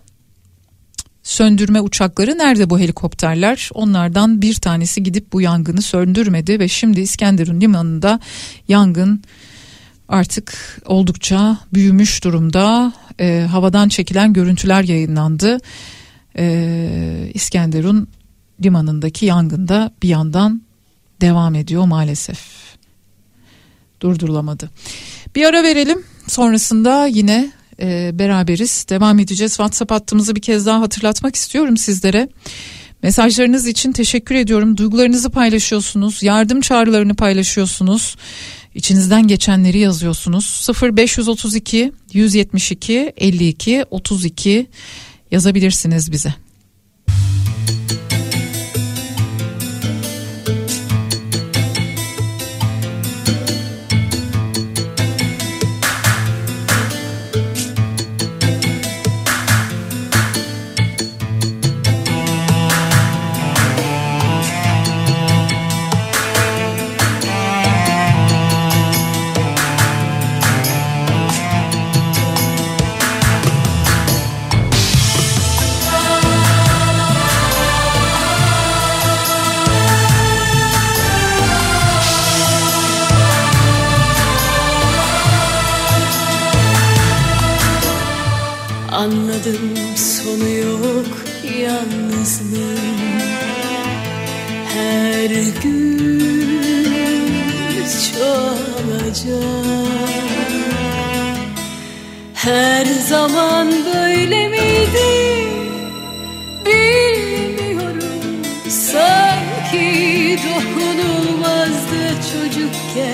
söndürme uçakları nerede bu helikopterler? Onlardan bir tanesi gidip bu yangını söndürmedi ve şimdi İskenderun limanında yangın artık oldukça büyümüş durumda. E, havadan çekilen görüntüler yayınlandı. E, İskenderun limanındaki yangında bir yandan devam ediyor maalesef. Durdurulamadı. Bir ara verelim. Sonrasında yine e, beraberiz. Devam edeceğiz. WhatsApp hattımızı bir kez daha hatırlatmak istiyorum sizlere. Mesajlarınız için teşekkür ediyorum. Duygularınızı paylaşıyorsunuz. Yardım çağrılarını paylaşıyorsunuz. İçinizden geçenleri yazıyorsunuz. 0532 172 52 32 yazabilirsiniz bize.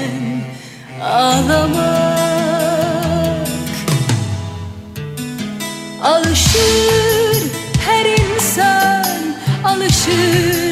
Çocukken ağlamak Alışır her insan alışır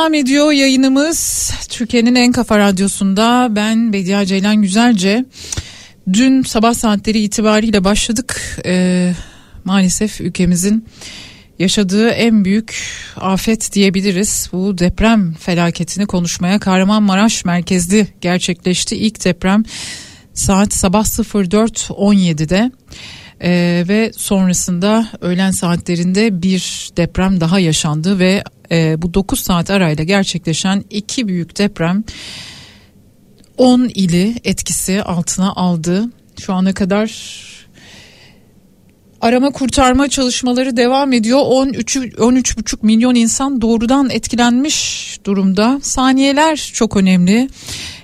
Devam ediyor yayınımız. Türkiye'nin en kafa radyosunda ben Bediye Ceylan Güzelce. Dün sabah saatleri itibariyle başladık. Ee, maalesef ülkemizin yaşadığı en büyük afet diyebiliriz. Bu deprem felaketini konuşmaya Kahramanmaraş merkezli gerçekleşti. İlk deprem saat sabah 04.17'de ee, ve sonrasında öğlen saatlerinde bir deprem daha yaşandı ve e, bu 9 saat arayla gerçekleşen iki büyük deprem 10 ili etkisi altına aldı. Şu ana kadar arama kurtarma çalışmaları devam ediyor. 13 13,5 milyon insan doğrudan etkilenmiş durumda. Saniyeler çok önemli.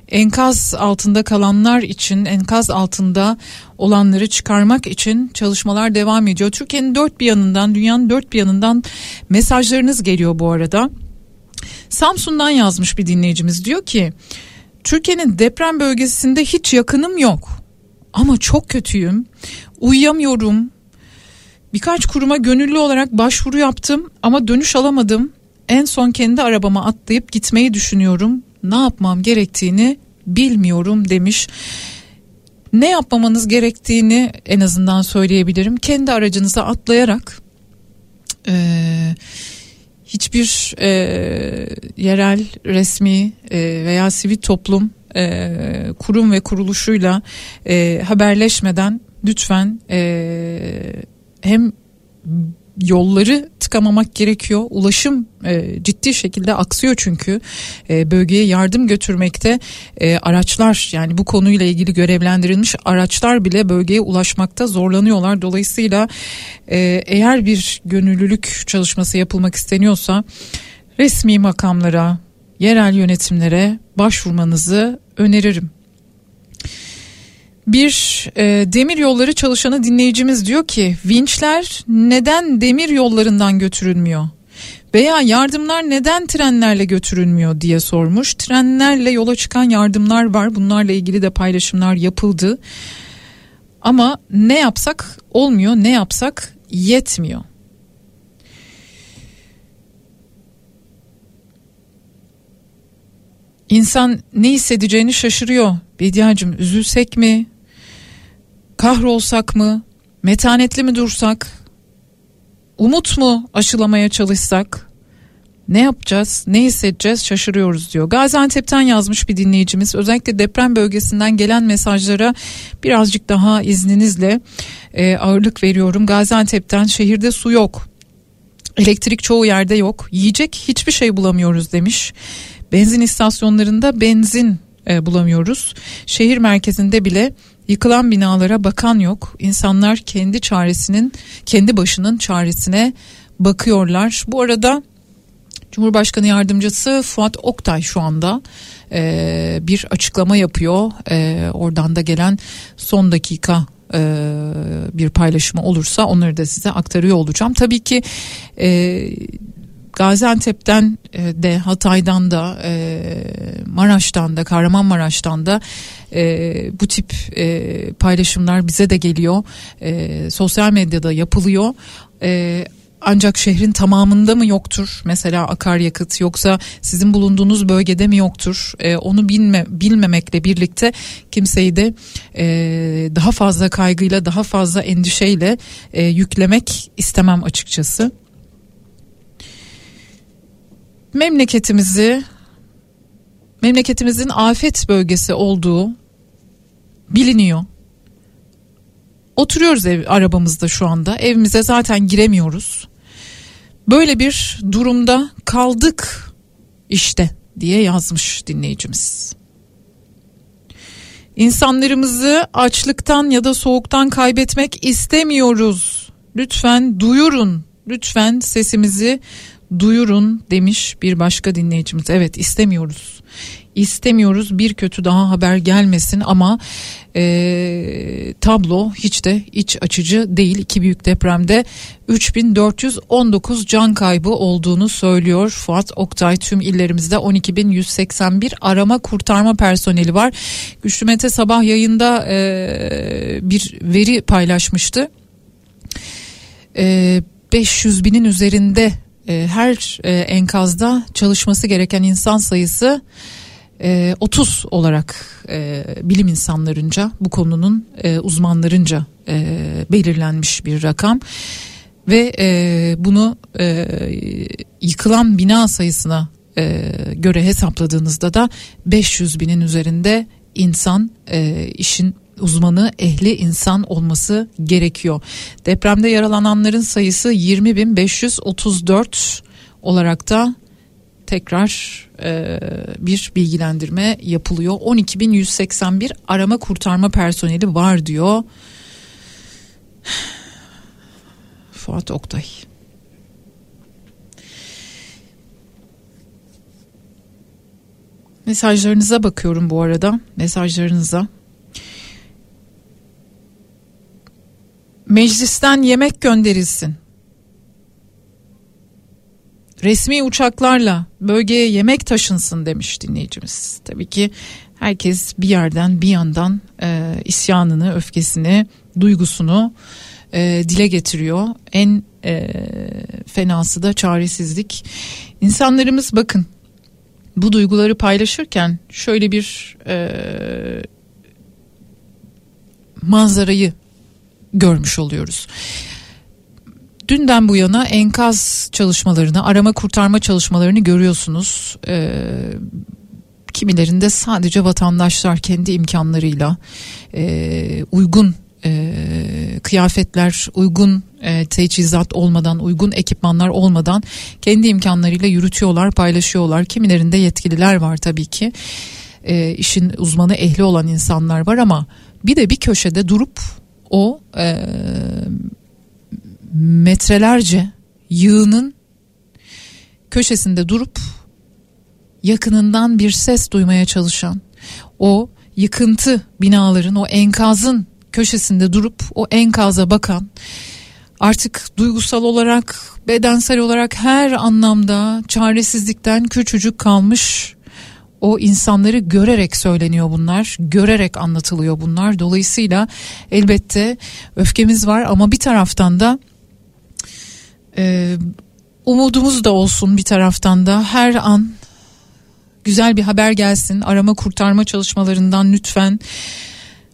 Enkaz altında kalanlar için, enkaz altında olanları çıkarmak için çalışmalar devam ediyor. Türkiye'nin dört bir yanından, dünyanın dört bir yanından mesajlarınız geliyor bu arada. Samsun'dan yazmış bir dinleyicimiz diyor ki Türkiye'nin deprem bölgesinde hiç yakınım yok ama çok kötüyüm. Uyuyamıyorum. Birkaç kuruma gönüllü olarak başvuru yaptım ama dönüş alamadım. En son kendi arabama atlayıp gitmeyi düşünüyorum. Ne yapmam gerektiğini bilmiyorum demiş ne yapmamanız gerektiğini en azından söyleyebilirim. Kendi aracınıza atlayarak eee hiçbir e, yerel resmi e, veya sivil toplum e, kurum ve kuruluşuyla e, haberleşmeden lütfen e, hem yolları tıkamamak gerekiyor. Ulaşım e, ciddi şekilde aksıyor çünkü e, bölgeye yardım götürmekte e, araçlar yani bu konuyla ilgili görevlendirilmiş araçlar bile bölgeye ulaşmakta zorlanıyorlar. Dolayısıyla e, eğer bir gönüllülük çalışması yapılmak isteniyorsa resmi makamlara, yerel yönetimlere başvurmanızı öneririm. Bir e, demir yolları çalışanı dinleyicimiz diyor ki vinçler neden demir yollarından götürülmüyor? Veya yardımlar neden trenlerle götürülmüyor diye sormuş. Trenlerle yola çıkan yardımlar var. Bunlarla ilgili de paylaşımlar yapıldı. Ama ne yapsak olmuyor, ne yapsak yetmiyor. İnsan ne hissedeceğini şaşırıyor. Bediacım üzülsek mi? Kahrolsak mı? Metanetli mi dursak? Umut mu aşılamaya çalışsak? Ne yapacağız? Ne hissedeceğiz? Şaşırıyoruz diyor. Gaziantep'ten yazmış bir dinleyicimiz. Özellikle deprem bölgesinden gelen mesajlara birazcık daha izninizle e, ağırlık veriyorum. Gaziantep'ten şehirde su yok. Elektrik çoğu yerde yok. Yiyecek hiçbir şey bulamıyoruz demiş. Benzin istasyonlarında benzin e, bulamıyoruz. Şehir merkezinde bile yıkılan binalara bakan yok. İnsanlar kendi çaresinin, kendi başının çaresine bakıyorlar. Bu arada Cumhurbaşkanı Yardımcısı Fuat Oktay şu anda e, bir açıklama yapıyor. E, oradan da gelen son dakika e, bir paylaşımı olursa onları da size aktarıyor olacağım. Tabii ki e, Gaziantep'ten e, de Hatay'dan da e, Maraş'tan da Kahramanmaraş'tan da e, bu tip paylaşımlar bize de geliyor. Sosyal medyada yapılıyor. Ancak şehrin tamamında mı yoktur mesela akaryakıt yoksa sizin bulunduğunuz bölgede mi yoktur e, onu bilme bilmemekle birlikte kimseyi de e, daha fazla kaygıyla daha fazla endişeyle e, yüklemek istemem açıkçası memleketimizi memleketimizin afet bölgesi olduğu biliniyor. Oturuyoruz ev arabamızda şu anda. Evimize zaten giremiyoruz. Böyle bir durumda kaldık işte diye yazmış dinleyicimiz. İnsanlarımızı açlıktan ya da soğuktan kaybetmek istemiyoruz. Lütfen duyurun. Lütfen sesimizi duyurun demiş bir başka dinleyicimiz. Evet istemiyoruz. İstemiyoruz bir kötü daha haber gelmesin ama e, tablo hiç de iç açıcı değil. İki büyük depremde 3419 can kaybı olduğunu söylüyor Fuat Oktay. Tüm illerimizde 12.181 arama kurtarma personeli var. Güçlü Mete sabah yayında e, bir veri paylaşmıştı. E, 500 binin üzerinde e, her e, enkazda çalışması gereken insan sayısı e, 30 olarak e, bilim insanlarınca bu konunun e, uzmanlarınca belirlenmiş bir rakam. Ve bunu yıkılan bina sayısına göre hesapladığınızda da 500 binin üzerinde insan işin uzmanı ehli insan olması gerekiyor. Depremde yaralananların sayısı 20.534 olarak da tekrar e, bir bilgilendirme yapılıyor. 12.181 arama kurtarma personeli var diyor. Fuat Oktay. Mesajlarınıza bakıyorum bu arada. Mesajlarınıza. Meclisten yemek gönderilsin. Resmi uçaklarla bölgeye yemek taşınsın demiş dinleyicimiz. Tabii ki herkes bir yerden bir yandan e, isyanını, öfkesini, duygusunu e, dile getiriyor. En e, fenası da çaresizlik. İnsanlarımız bakın bu duyguları paylaşırken şöyle bir e, manzarayı görmüş oluyoruz. Dünden bu yana enkaz çalışmalarını, arama kurtarma çalışmalarını görüyorsunuz. Ee, kimilerinde sadece vatandaşlar kendi imkanlarıyla e, uygun e, kıyafetler, uygun e, teçhizat olmadan, uygun ekipmanlar olmadan kendi imkanlarıyla yürütüyorlar, paylaşıyorlar. Kimilerinde yetkililer var tabii ki. E, işin uzmanı ehli olan insanlar var ama bir de bir köşede durup o e, metrelerce yığının köşesinde durup yakınından bir ses duymaya çalışan o yıkıntı binaların o enkazın köşesinde durup o enkaza bakan artık duygusal olarak bedensel olarak her anlamda çaresizlikten küçücük kalmış O insanları görerek söyleniyor bunlar, görerek anlatılıyor bunlar. Dolayısıyla elbette öfkemiz var ama bir taraftan da e, umudumuz da olsun bir taraftan da her an güzel bir haber gelsin. Arama kurtarma çalışmalarından lütfen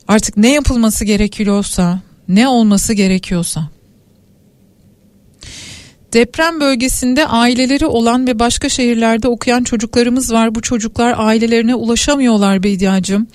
artık ne yapılması gerekiyorsa, ne olması gerekiyorsa Deprem bölgesinde aileleri olan ve başka şehirlerde okuyan çocuklarımız var. Bu çocuklar ailelerine ulaşamıyorlar Beydiacığım.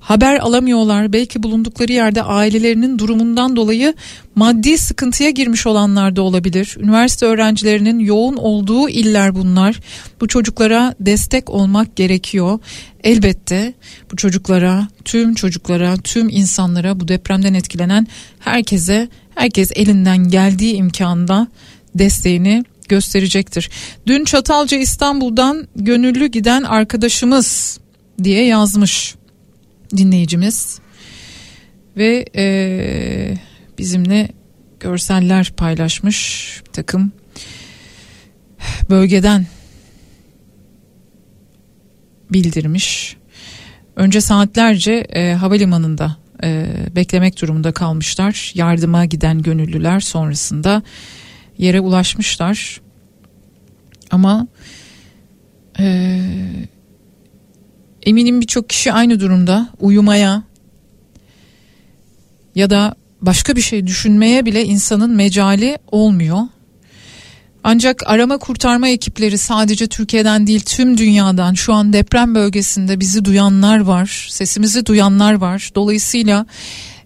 Haber alamıyorlar. Belki bulundukları yerde ailelerinin durumundan dolayı maddi sıkıntıya girmiş olanlar da olabilir. Üniversite öğrencilerinin yoğun olduğu iller bunlar. Bu çocuklara destek olmak gerekiyor. Elbette bu çocuklara, tüm çocuklara, tüm insanlara, bu depremden etkilenen herkese, herkes elinden geldiği imkanda desteğini gösterecektir. Dün Çatalca İstanbul'dan gönüllü giden arkadaşımız diye yazmış dinleyicimiz ve e, bizimle görseller paylaşmış takım bölgeden bildirmiş. Önce saatlerce e, havalimanında e, beklemek durumunda kalmışlar. Yardıma giden gönüllüler sonrasında yere ulaşmışlar. Ama e, eminim birçok kişi aynı durumda uyumaya ya da başka bir şey düşünmeye bile insanın mecali olmuyor. Ancak arama kurtarma ekipleri sadece Türkiye'den değil tüm dünyadan şu an deprem bölgesinde bizi duyanlar var, sesimizi duyanlar var. Dolayısıyla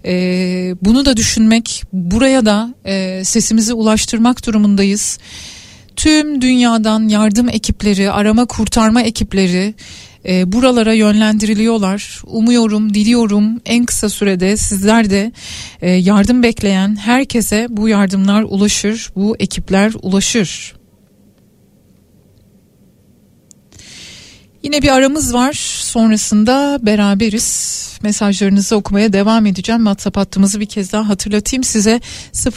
e, bunu da düşünmek, buraya da e, sesimizi ulaştırmak durumundayız. Tüm dünyadan yardım ekipleri, arama kurtarma ekipleri e, buralara yönlendiriliyorlar. Umuyorum, diliyorum en kısa sürede sizler de e, yardım bekleyen herkese bu yardımlar ulaşır, bu ekipler ulaşır. Yine bir aramız var. Sonrasında beraberiz. Mesajlarınızı okumaya devam edeceğim. WhatsApp hattımızı bir kez daha hatırlatayım size.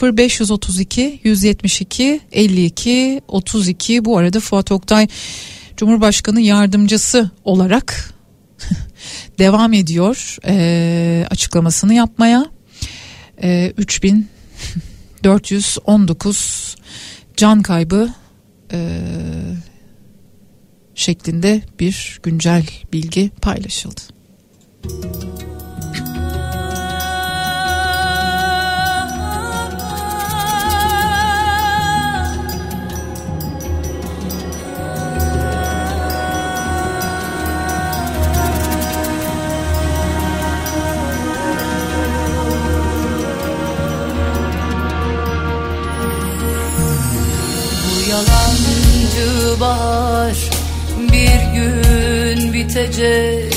0532 172 52 32. Bu arada Fuat Oktay Cumhurbaşkanı yardımcısı olarak devam ediyor e, açıklamasını yapmaya. E, 3419 can kaybı e, şeklinde bir güncel bilgi paylaşıldı. Yalancı bahar gün bitecek.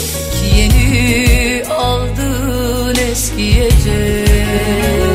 Yeni aldın eskiyecek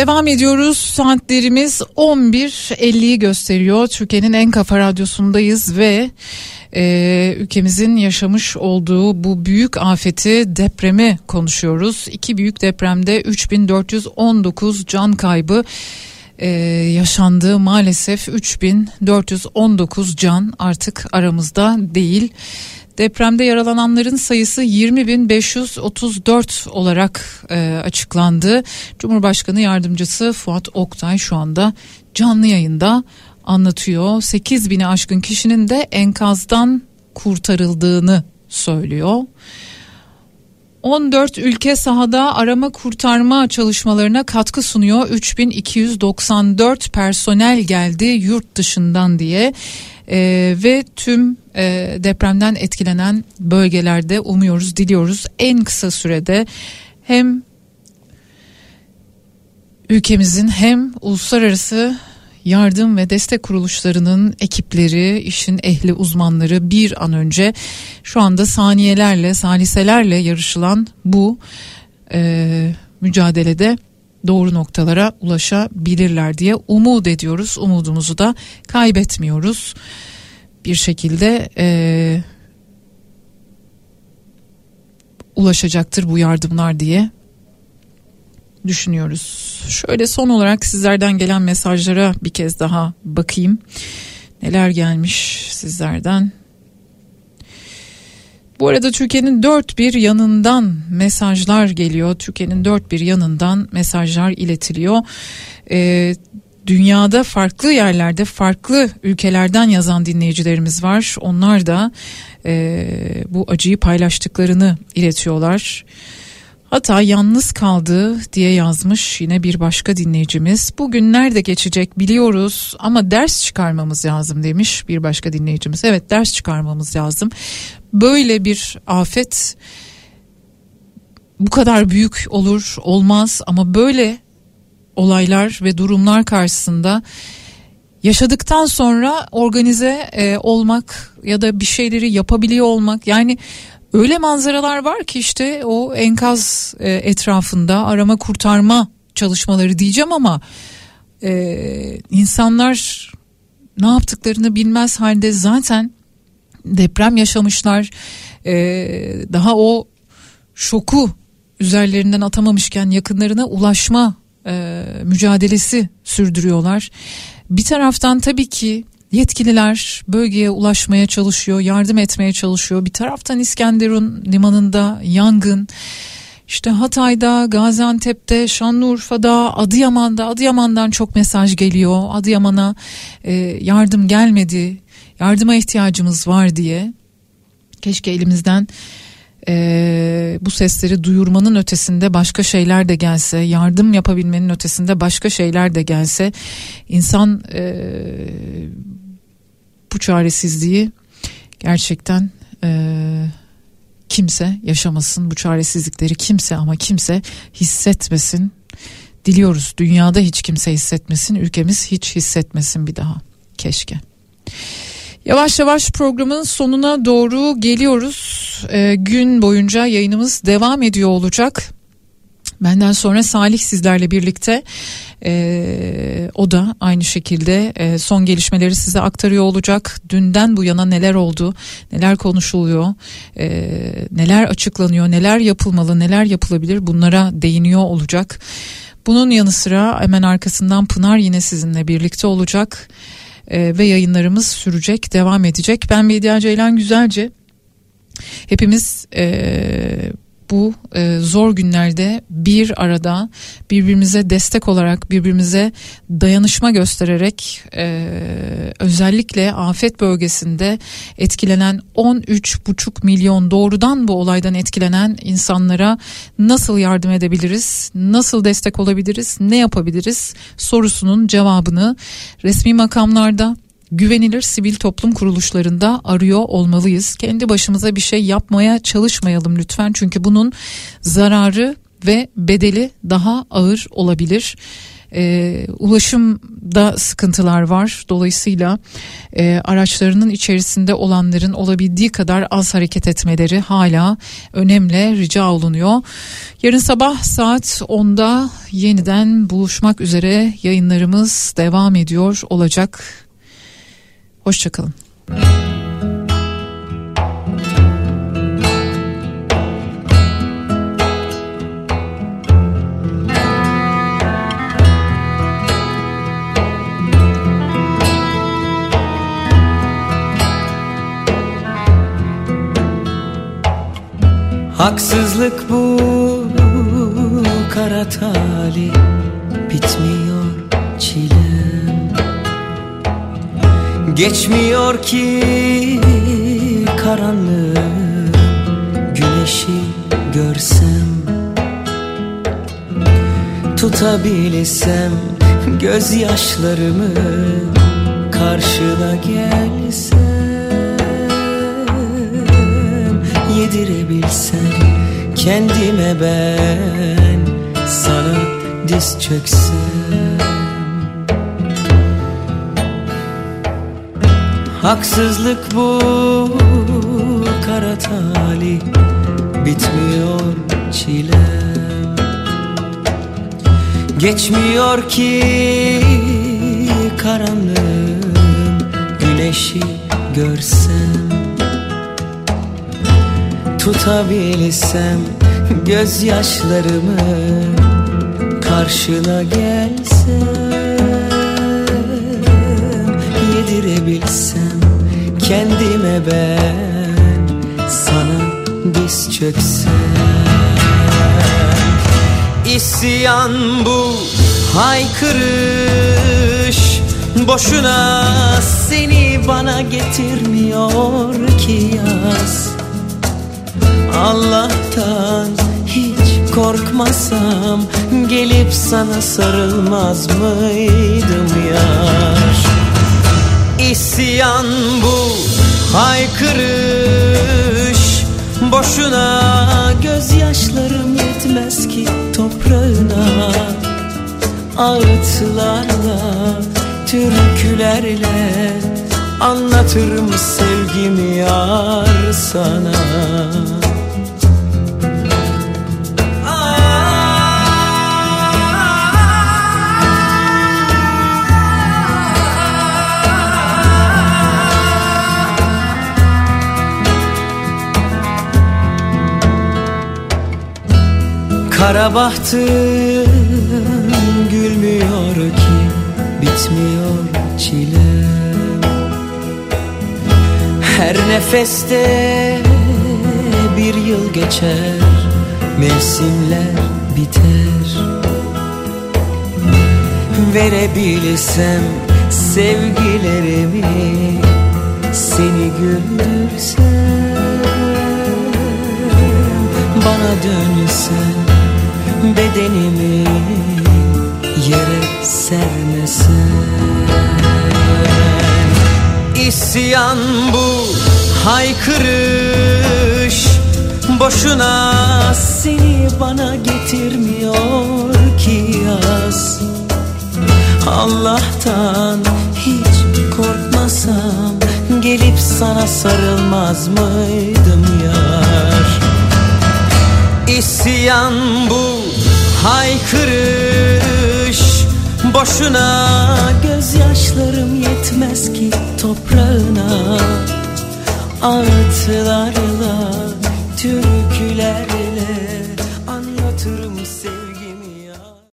Devam ediyoruz. Saatlerimiz 11.50'yi gösteriyor. Türkiye'nin en kafa radyosundayız ve e, ülkemizin yaşamış olduğu bu büyük afeti depremi konuşuyoruz. İki büyük depremde 3419 can kaybı e, yaşandı maalesef 3419 can artık aramızda değil. Depremde yaralananların sayısı 20.534 olarak e, açıklandı. Cumhurbaşkanı yardımcısı Fuat Oktay şu anda canlı yayında anlatıyor. 8 bini aşkın kişinin de enkazdan kurtarıldığını söylüyor. 14 ülke sahada arama kurtarma çalışmalarına katkı sunuyor. 3294 personel geldi yurt dışından diye ee, ve tüm e, depremden etkilenen bölgelerde umuyoruz, diliyoruz. En kısa sürede hem ülkemizin hem uluslararası yardım ve destek kuruluşlarının ekipleri, işin ehli uzmanları bir an önce şu anda saniyelerle, saliselerle yarışılan bu e, mücadelede doğru noktalara ulaşabilirler diye umut ediyoruz. Umudumuzu da kaybetmiyoruz. Bir şekilde e, ulaşacaktır bu yardımlar diye düşünüyoruz. Şöyle son olarak sizlerden gelen mesajlara bir kez daha bakayım. Neler gelmiş sizlerden? Bu arada Türkiye'nin dört bir yanından mesajlar geliyor. Türkiye'nin dört bir yanından mesajlar iletiliyor. Ee, dünyada farklı yerlerde farklı ülkelerden yazan dinleyicilerimiz var. Onlar da e, bu acıyı paylaştıklarını iletiyorlar. Hatta yalnız kaldı diye yazmış yine bir başka dinleyicimiz. Bugün nerede geçecek biliyoruz ama ders çıkarmamız lazım demiş bir başka dinleyicimiz. Evet ders çıkarmamız lazım. Böyle bir afet bu kadar büyük olur olmaz ama böyle olaylar ve durumlar karşısında yaşadıktan sonra organize e, olmak ya da bir şeyleri yapabiliyor olmak yani öyle manzaralar var ki işte o enkaz e, etrafında arama kurtarma çalışmaları diyeceğim ama e, insanlar ne yaptıklarını bilmez halde zaten deprem yaşamışlar e, daha o şoku üzerlerinden atamamışken yakınlarına ulaşma e, mücadelesi sürdürüyorlar. Bir taraftan tabii ki yetkililer bölgeye ulaşmaya çalışıyor, yardım etmeye çalışıyor. Bir taraftan İskenderun limanında yangın, işte Hatay'da, Gaziantep'te, Şanlıurfa'da, Adıyaman'da, Adıyaman'dan çok mesaj geliyor. Adıyaman'a e, yardım gelmedi, yardıma ihtiyacımız var diye. Keşke elimizden e, bu sesleri duyurmanın ötesinde başka şeyler de gelse, yardım yapabilmenin ötesinde başka şeyler de gelse, insan e, bu çaresizliği gerçekten e, kimse yaşamasın, bu çaresizlikleri kimse ama kimse hissetmesin. Diliyoruz dünyada hiç kimse hissetmesin, ülkemiz hiç hissetmesin bir daha. Keşke. Yavaş yavaş programın sonuna doğru geliyoruz. Ee, gün boyunca yayınımız devam ediyor olacak. Benden sonra Salih sizlerle birlikte e, o da aynı şekilde e, son gelişmeleri size aktarıyor olacak. Dünden bu yana neler oldu, neler konuşuluyor, e, neler açıklanıyor, neler yapılmalı, neler yapılabilir bunlara değiniyor olacak. Bunun yanı sıra hemen arkasından Pınar yine sizinle birlikte olacak e, ve yayınlarımız sürecek, devam edecek. Ben Medya Ceylan Güzelce. Hepimiz e, bu e, zor günlerde bir arada birbirimize destek olarak birbirimize dayanışma göstererek e, özellikle afet bölgesinde etkilenen 13,5 milyon doğrudan bu olaydan etkilenen insanlara nasıl yardım edebiliriz, nasıl destek olabiliriz, ne yapabiliriz sorusunun cevabını resmi makamlarda güvenilir sivil toplum kuruluşlarında arıyor olmalıyız. Kendi başımıza bir şey yapmaya çalışmayalım lütfen çünkü bunun zararı ve bedeli daha ağır olabilir. E, ulaşımda sıkıntılar var. Dolayısıyla e, araçlarının içerisinde olanların olabildiği kadar az hareket etmeleri hala önemli rica olunuyor. Yarın sabah saat 10'da yeniden buluşmak üzere yayınlarımız devam ediyor olacak. Hoşçakalın. Haksızlık bu kara tali Bitmiyor Geçmiyor ki karanlığım Güneşi görsem Tutabilsem gözyaşlarımı Karşına gelsem Yedirebilsem kendime ben Sana diz çöksem Haksızlık bu kara tali Bitmiyor çilem Geçmiyor ki karanlığım Güneşi görsem. Tutabilsem gözyaşlarımı Karşına gelsem. Yedirebilsem kendime ben Sana diz çöksem. İsyan bu haykırış Boşuna seni bana getirmiyor ki yaz. Allah'tan hiç korkmasam Gelip sana sarılmaz mıydım yar İsyan bu haykırış. Boşuna gözyaşlarım yetmez ki toprağına. Ağıtlarla, türkülerle Anlatırım sevgimi yar sana Kara bahtım gülmüyor ki bitmiyor çilem Her nefeste bir yıl geçer mevsimler biter. Verebilsem sevgilerimi seni güldürsem Bana dönsen bedenimi yere sermesen İsyan bu haykırış Boşuna seni bana getirmiyor ki yaz. Allah'tan hiç korkmasam Gelip sana sarılmaz mıydım yar? İsyan bu haykırış. Boşuna gözyaşlarım yetmez ki toprağına. Ağıtlarla, türkülerle